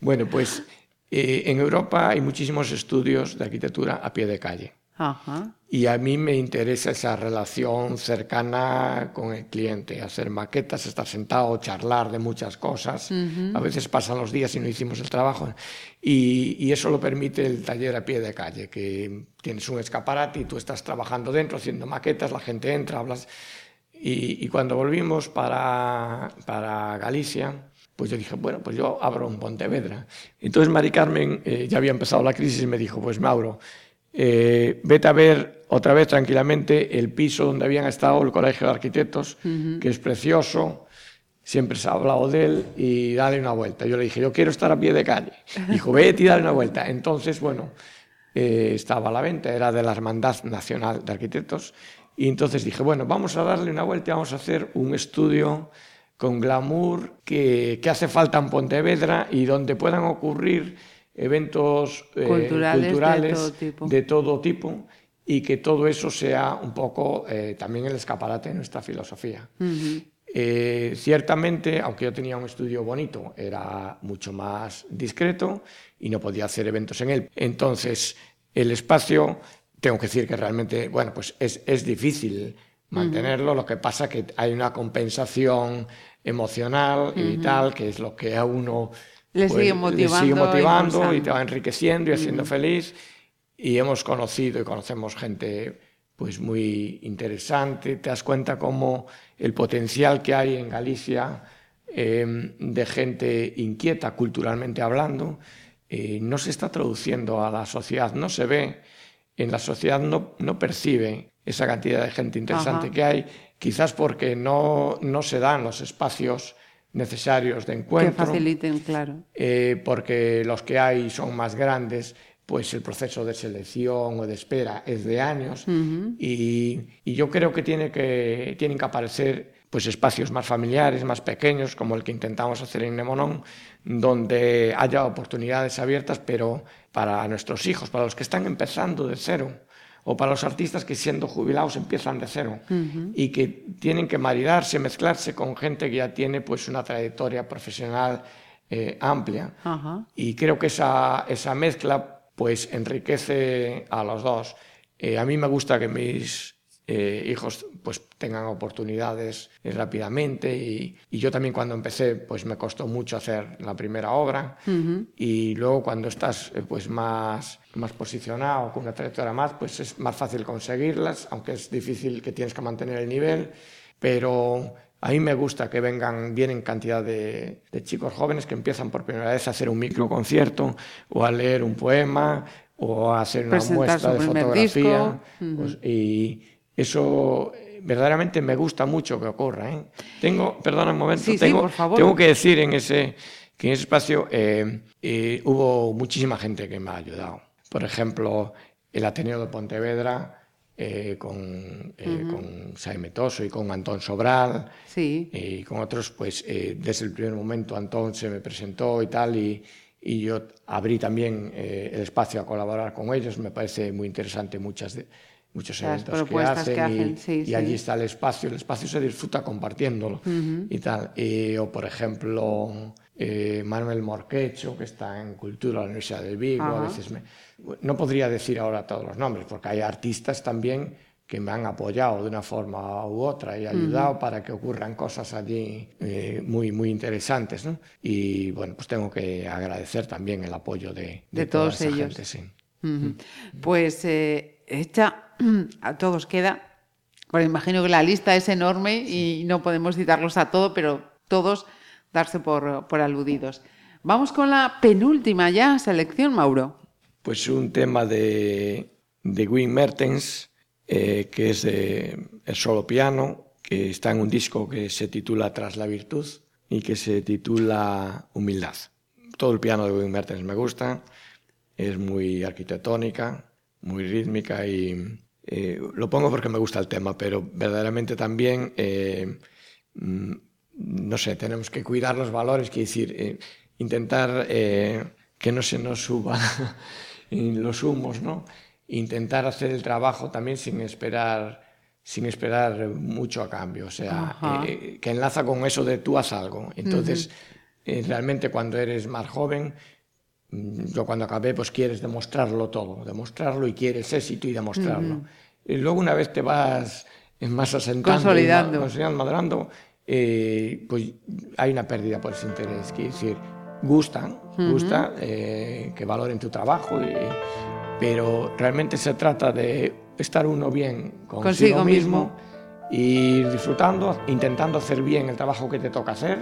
Bueno, pues eh, en Europa hay muchísimos estudios de arquitectura a pie de calle. Ajá. Y a mí me interesa esa relación cercana con el cliente, hacer maquetas, estar sentado, charlar de muchas cosas. A veces pasan los días y no hicimos el trabajo. Y, y, eso lo permite el taller a pie de calle, que tienes un escaparate y tú estás trabajando dentro, haciendo maquetas, la gente entra, hablas. Y, y cuando volvimos para, para Galicia, pues yo dije, bueno, pues yo abro un Pontevedra. Entonces Mari Carmen eh, ya había empezado la crisis y me dijo, pues Mauro, eh, vete a ver otra vez tranquilamente el piso donde habían estado el Colegio de Arquitectos, uh -huh. que es precioso, siempre se ha hablado de él, y dale una vuelta. Yo le dije, yo quiero estar a pie de calle. [LAUGHS] Dijo, vete y dale una vuelta. Entonces, bueno, eh, estaba a la venta, era de la Hermandad Nacional de Arquitectos, y entonces dije, bueno, vamos a darle una vuelta y vamos a hacer un estudio con glamour que, que hace falta en Pontevedra y donde puedan ocurrir eventos eh, culturales, de, todo tipo. de, todo tipo. y que todo eso sea un poco eh, también el escaparate de nuestra filosofía. Uh -huh. eh, ciertamente, aunque yo tenía un estudio bonito, era mucho más discreto y no podía hacer eventos en él. Entonces, el espacio, tengo que decir que realmente, bueno, pues es, es difícil mantenerlo, uh -huh. lo que pasa que hay una compensación emocional y uh -huh. tal, que es lo que a uno le pues, sigue motivando, le sigue motivando y te va enriqueciendo y haciendo feliz. Y hemos conocido y conocemos gente pues muy interesante. Te das cuenta cómo el potencial que hay en Galicia eh, de gente inquieta culturalmente hablando eh, no se está traduciendo a la sociedad, no se ve. En la sociedad no, no percibe esa cantidad de gente interesante Ajá. que hay, quizás porque no, no se dan los espacios necesarios de encuentro. Que faciliten, claro. Eh, porque los que hay son más grandes, pues el proceso de selección o de espera es de años. Uh -huh. y, y, yo creo que, tiene que tienen que aparecer pues, espacios más familiares, más pequeños, como el que intentamos hacer en Nemonón, donde haya oportunidades abiertas, pero para nuestros hijos, para los que están empezando de cero o para los artistas que siendo jubilados empiezan de cero uh -huh. y que tienen que maridarse, mezclarse con gente que ya tiene pues una trayectoria profesional eh, amplia. Uh -huh. Y creo que esa, esa mezcla pues enriquece a los dos. Eh, a mí me gusta que mis eh, hijos pues tengan oportunidades rápidamente. Y, y, yo también cuando empecé pues me costó mucho hacer la primera obra. Uh -huh. y luego cuando estás pues más, más posicionado con una trayectoria más pues es más fácil conseguirlas aunque es difícil que tienes que mantener el nivel. Pero a mí me gusta que vengan, vienen cantidad de, de chicos jóvenes que empiezan por primera vez a hacer un microconcierto o a leer un poema o a hacer una muestra de fotografía. uh -huh. pues, y eso verdaderamente me gusta mucho que ocurra. ¿eh? Tengo, perdona un momento, sí, tengo, sí, por favor. tengo que decir en ese, que en ese espacio eh, eh, hubo muchísima gente que me ha ayudado. Por ejemplo, el Ateneo de Pontevedra, eh, con, eh, uh -huh. con Jaime Toso y con Antón Sobral sí. y con otros, pues eh, desde el primer momento Antón se me presentó y tal y, y yo abrí también eh, el espacio a colaborar con ellos. Me parece muy interesante muchas de, muchos Las eventos que hacen, que hacen y, sí, y sí. allí está el espacio. El espacio se disfruta compartiéndolo uh -huh. y tal. Y, o por ejemplo eh, Manuel Morquecho que está en Cultura de la Universidad de Vigo. Ajá. A veces me, no podría decir ahora todos los nombres porque hay artistas también que me han apoyado de una forma u otra y ayudado para que ocurran cosas allí eh, muy, muy interesantes. ¿no? Y bueno, pues tengo que agradecer también el apoyo de, De toda todos ellos. gente, sí. Ujú. Pues eh, hecha [CLEARS THROAT] a todos queda. Bueno, imagino que la lista es enorme y no podemos citarlos a todos, pero todos darse por, por aludidos. Vamos con la penúltima ya selección, Mauro. Pues un tema de, de Wim Mertens, eh, que es de el solo piano, que está en un disco que se titula Tras la virtud y que se titula Humildad. Todo el piano de Wim Mertens me gusta, es muy arquitectónica, muy rítmica y eh, lo pongo porque me gusta el tema, pero verdaderamente también, eh, mm, no sé, tenemos que cuidar los valores, quiere decir, eh, intentar que no se nos suba [LAUGHS] en los humos, ¿no? Intentar hacer el trabajo también sin esperar sin esperar mucho a cambio, o sea, que enlaza con eso de tú haz algo. Entonces, realmente cuando eres más joven, yo cuando acabé, pues quieres demostrarlo todo, demostrarlo y quieres éxito y demostrarlo. Y luego una vez te vas más asentando, y Consolidando. ma- consolidando, madurando, eh, pues hay una pérdida por ese interés. Quiere decir, gustan, gusta eh, que valoren tu trabajo, y- pero realmente se trata de estar uno bien consigo, Consigo mismo y disfrutando, intentando hacer bien el trabajo que te toca hacer.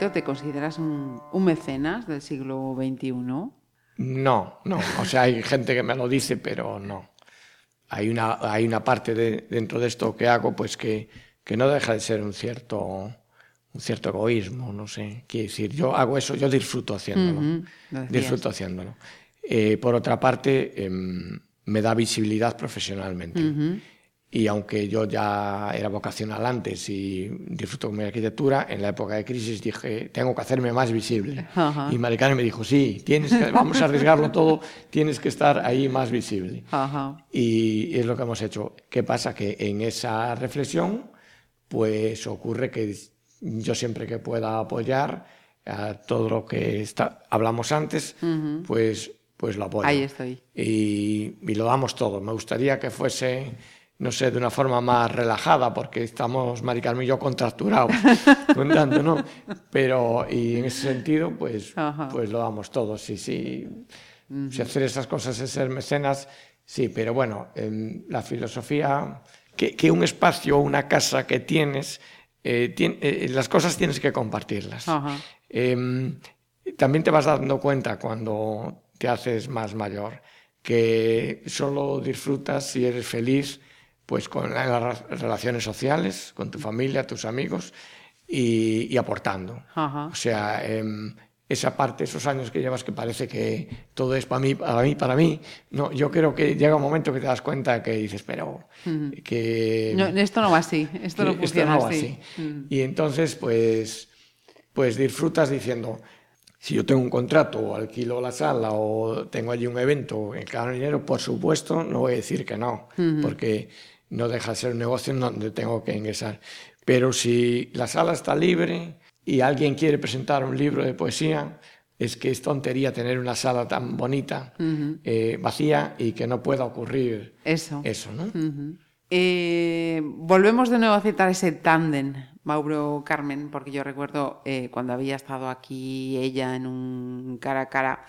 Arquitecto, ¿te consideras un, un mecenas del siglo XXI? No, no. O sea, hay gente que me lo dice, pero no. Hay una, hay una parte de- dentro de esto que hago, pues que, que no deja de ser un cierto, un cierto egoísmo, no sé. Quiere decir, yo hago eso, yo disfruto haciéndolo. Lo decías. disfruto haciéndolo. Eh, por otra parte, em, me da visibilidad profesionalmente. Y aunque yo ya era vocacional antes y disfruto con mi arquitectura, en la época de crisis dije, tengo que hacerme más visible. Ajá. Y Maricane me dijo, sí, tienes que, vamos a arriesgarlo todo, tienes que estar ahí más visible. Ajá. Y es lo que hemos hecho. ¿Qué pasa? Que en esa reflexión, pues ocurre que yo siempre que pueda apoyar a todo lo que está, hablamos antes, pues, pues lo apoyo. Ahí estoy. Y, y lo damos todo. Me gustaría que fuese no sé, de una forma más relajada, porque estamos, Mari Carmen y yo, contracturados [LAUGHS] contando, ¿no? Pero, y en ese sentido, pues, Ajá. pues lo damos todos, sí, sí. Si hacer esas cosas es ser mecenas, sí, pero bueno, em, la filosofía, que, que un espacio, una casa que tienes, eh, tien- eh, las cosas tienes que compartirlas. Em, también te vas dando cuenta cuando te haces más mayor que solo disfrutas si eres feliz pues con la- las relaciones sociales, con tu familia, tus amigos y, y aportando. Ajá. O sea, em, esa parte, esos años que llevas que parece que todo es para mí, para mí, para mí. No, yo creo que llega un momento que te das cuenta que dices, pero que No, esto no va así, esto no que funciona no va así. Mm. Y entonces, pues, pues disfrutas diciendo, si yo tengo un contrato o alquilo la sala o tengo allí un evento en cada dinero, por supuesto, no voy a decir que no, porque no deja de ser un negocio en donde tengo que ingresar. Pero si la sala está libre y alguien quiere presentar un libro de poesía, es que es tontería tener una sala tan bonita, eh, vacía y que no pueda ocurrir Eso. eso, ¿no? Eh, volvemos de nuevo a citar ese tándem, Mauro Carmen, porque yo recuerdo eh, cuando había estado aquí ella en un cara a cara,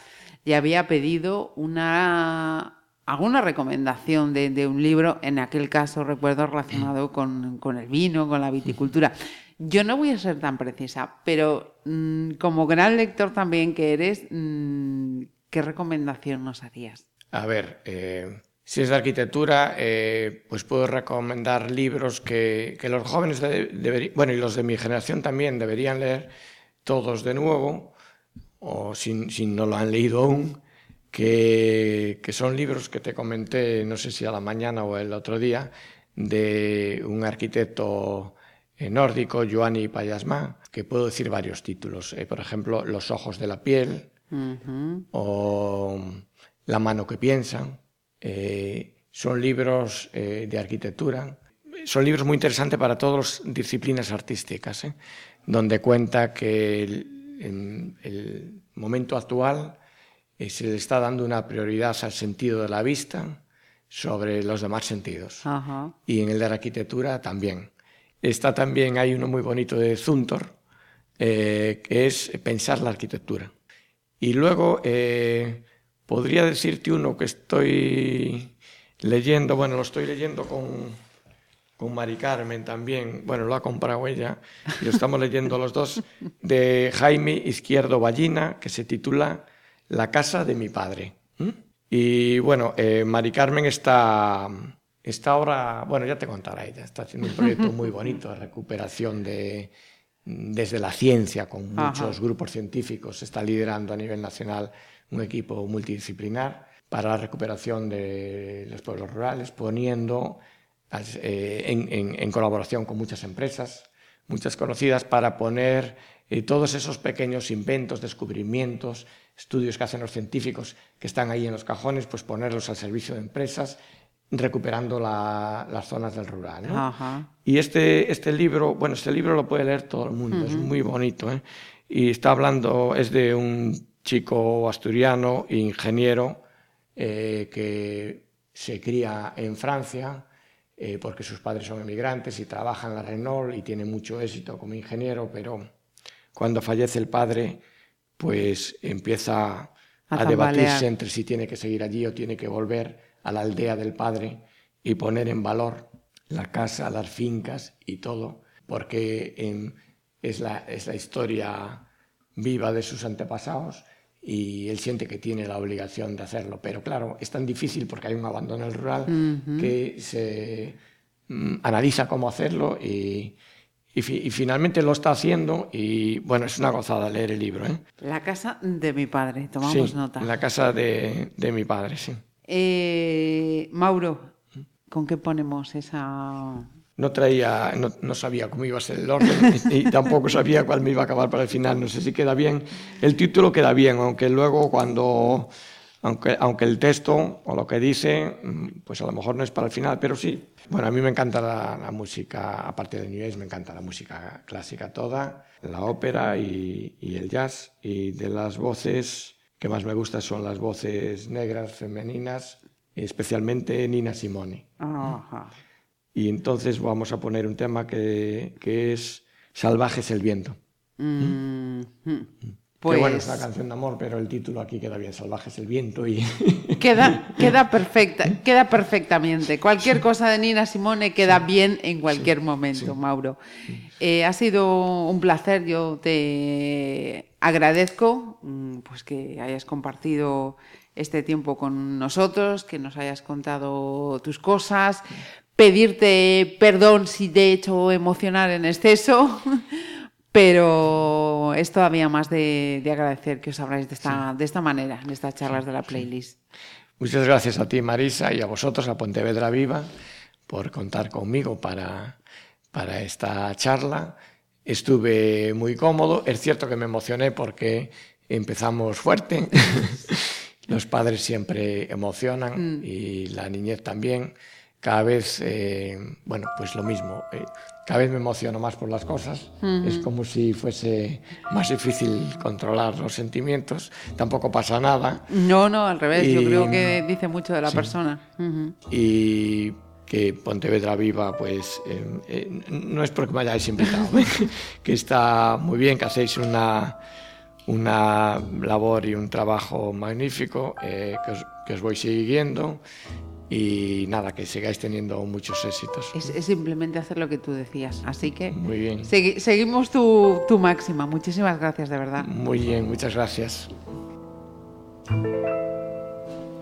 le había pedido una alguna recomendación de, de un libro, en aquel caso recuerdo relacionado [CLEARS THROAT] con, con el vino, con la viticultura. Yo no voy a ser tan precisa, pero mm, como gran lector también que eres, mm, ¿qué recomendación nos harías? A ver, eh, si es de arquitectura, eh, pues puedo recomendar libros que, que los jóvenes, de- bueno, y los de mi generación también deberían leer todos de nuevo, o si, si no lo han leído aún, que, que son libros que te comenté, no sé si a la mañana o el otro día, de un arquitecto eh, nórdico, Joanny Payasma, que puedo decir varios títulos. Eh, por ejemplo, Los ojos de la piel, o La mano que piensa. Eh, son libros eh, de arquitectura. Son libros muy interesantes para todas las disciplinas artísticas, donde cuenta que el- en el momento actual eh, se le está dando una prioridad al sentido de la vista sobre los demás sentidos Ajá. y en el de la arquitectura también. Está también, hay uno muy bonito de Zuntor, eh, que es pensar la arquitectura. Y luego eh, podría decirte uno que estoy leyendo, bueno, lo estoy leyendo con, con Mari Carmen también, bueno, lo ha comprado ella, y lo estamos leyendo los dos, de Jaime Izquierdo Ballina, que se titula La casa de mi padre. ¿Mm? Y bueno, eh, Mari Carmen está, está ahora, bueno, ya te contará ella, está haciendo un proyecto [LAUGHS] muy bonito de recuperación de, desde la ciencia, con Ajá. muchos grupos científicos, está liderando a nivel nacional un equipo multidisciplinar para la recuperación de los pueblos rurales, poniendo eh, en, en- en colaboración con muchas empresas, muchas conocidas, para poner eh, todos esos pequeños inventos, descubrimientos, estudios que hacen los científicos que están ahí en los cajones, pues ponerlos al servicio de empresas, recuperando la- las zonas del rural. ¿no? Ajá. Y este, este libro, bueno, este libro lo puede leer todo el mundo, es muy bonito. ¿eh? Y está hablando, es de un chico asturiano, ingeniero, eh, que se cría en Francia, eh, porque sus padres son emigrantes y trabaja en la Renault y tiene mucho éxito como ingeniero, pero cuando fallece el padre, pues empieza A a, debatirse entre si tiene que seguir allí o tiene que volver a la aldea del padre y poner en valor la casa, las fincas y todo, porque es, la, es la historia viva de sus antepasados y él siente que tiene la obligación de hacerlo. Pero claro, es tan difícil porque hay un abandono en el rural que se mm, analiza cómo hacerlo y, y fi- y finalmente lo está haciendo y bueno, es una gozada leer el libro. ¿eh? La casa de mi padre, tomamos sí, nota. la casa de, de mi padre, sí. Eh, Mauro, ¿con qué ponemos esa...? No traía, no, no sabía cómo iba a ser el orden [LAUGHS] y, y tampoco sabía cuál me iba a acabar para el final. No sé si queda bien. El título queda bien, aunque luego cuando, aunque, aunque el texto o lo que dice, mm, pues a lo mejor no es para el final, pero sí. Bueno, a mí me encanta la, la música, aparte de New Age, me encanta la música clásica toda, la ópera y, y el jazz. Y de las voces que más me gustan son las voces negras femeninas, especialmente Nina Simone. Ajá. y entonces vamos a poner un tema que, que es Salvaje es el viento. Mm, Que bueno, Pues es una canción de amor, pero el título aquí queda bien, Salvaje es el viento y... [LAUGHS] queda, queda, perfecta, queda perfectamente. Cualquier cosa de Nina Simone queda bien en cualquier momento, Mauro. Eh, ha sido un placer, yo te agradezco mm, pues que hayas compartido este tiempo con nosotros, que nos hayas contado tus cosas, pedirte perdón si te he hecho emocionar en exceso, pero es todavía más de, de agradecer que os habláis de esta, de esta manera, en estas charlas de la playlist. Muchas gracias a ti, Marisa, y a vosotros, a Pontevedra Viva, por contar conmigo para, para esta charla. Estuve muy cómodo. Es cierto que me emocioné porque empezamos fuerte. [LAUGHS] Los padres siempre emocionan Mm. y la niñez también. Cada vez, eh, bueno, pues lo mismo. eh, cada vez me emociono más por las cosas. Ujú. Es como si fuese más difícil controlar los sentimientos. Tampoco pasa nada. No, no, al revés, yo Y- creo que dice mucho de la sí. persona. Ujú. y que Pontevedra Viva, pues eh, eh, no es porque me hayáis invitado, [LAUGHS] [LAUGHS] que está muy bien, que hacéis una, una labor y un trabajo magnífico, eh, que, os, que os voy siguiendo y nada, que sigáis teniendo muchos éxitos. Es, es simplemente hacer lo que tú decías. Así que Muy bien. segui- seguimos tu, tu máxima. Muchísimas gracias, de verdad. Muy bien, muchas gracias.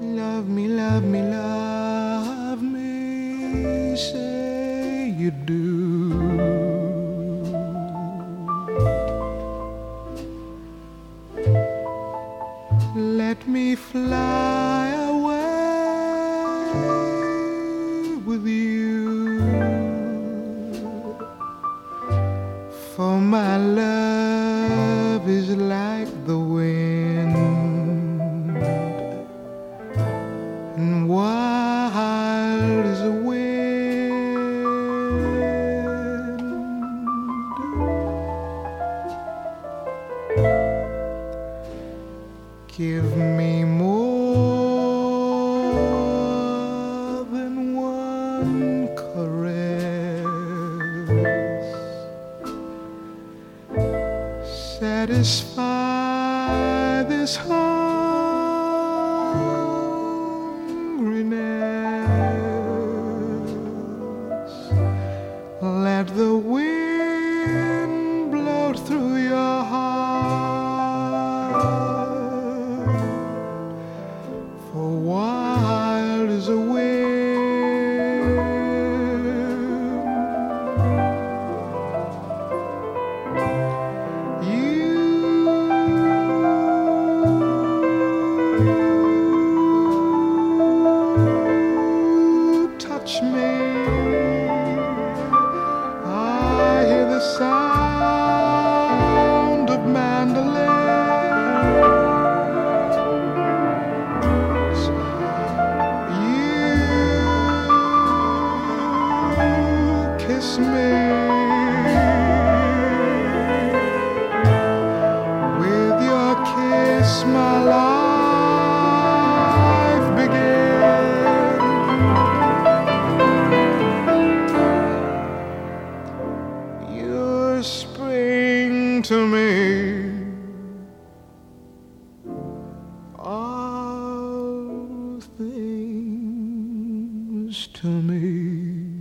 Love me, love me, love me, say you do. Let me fly with you. For my love is like me.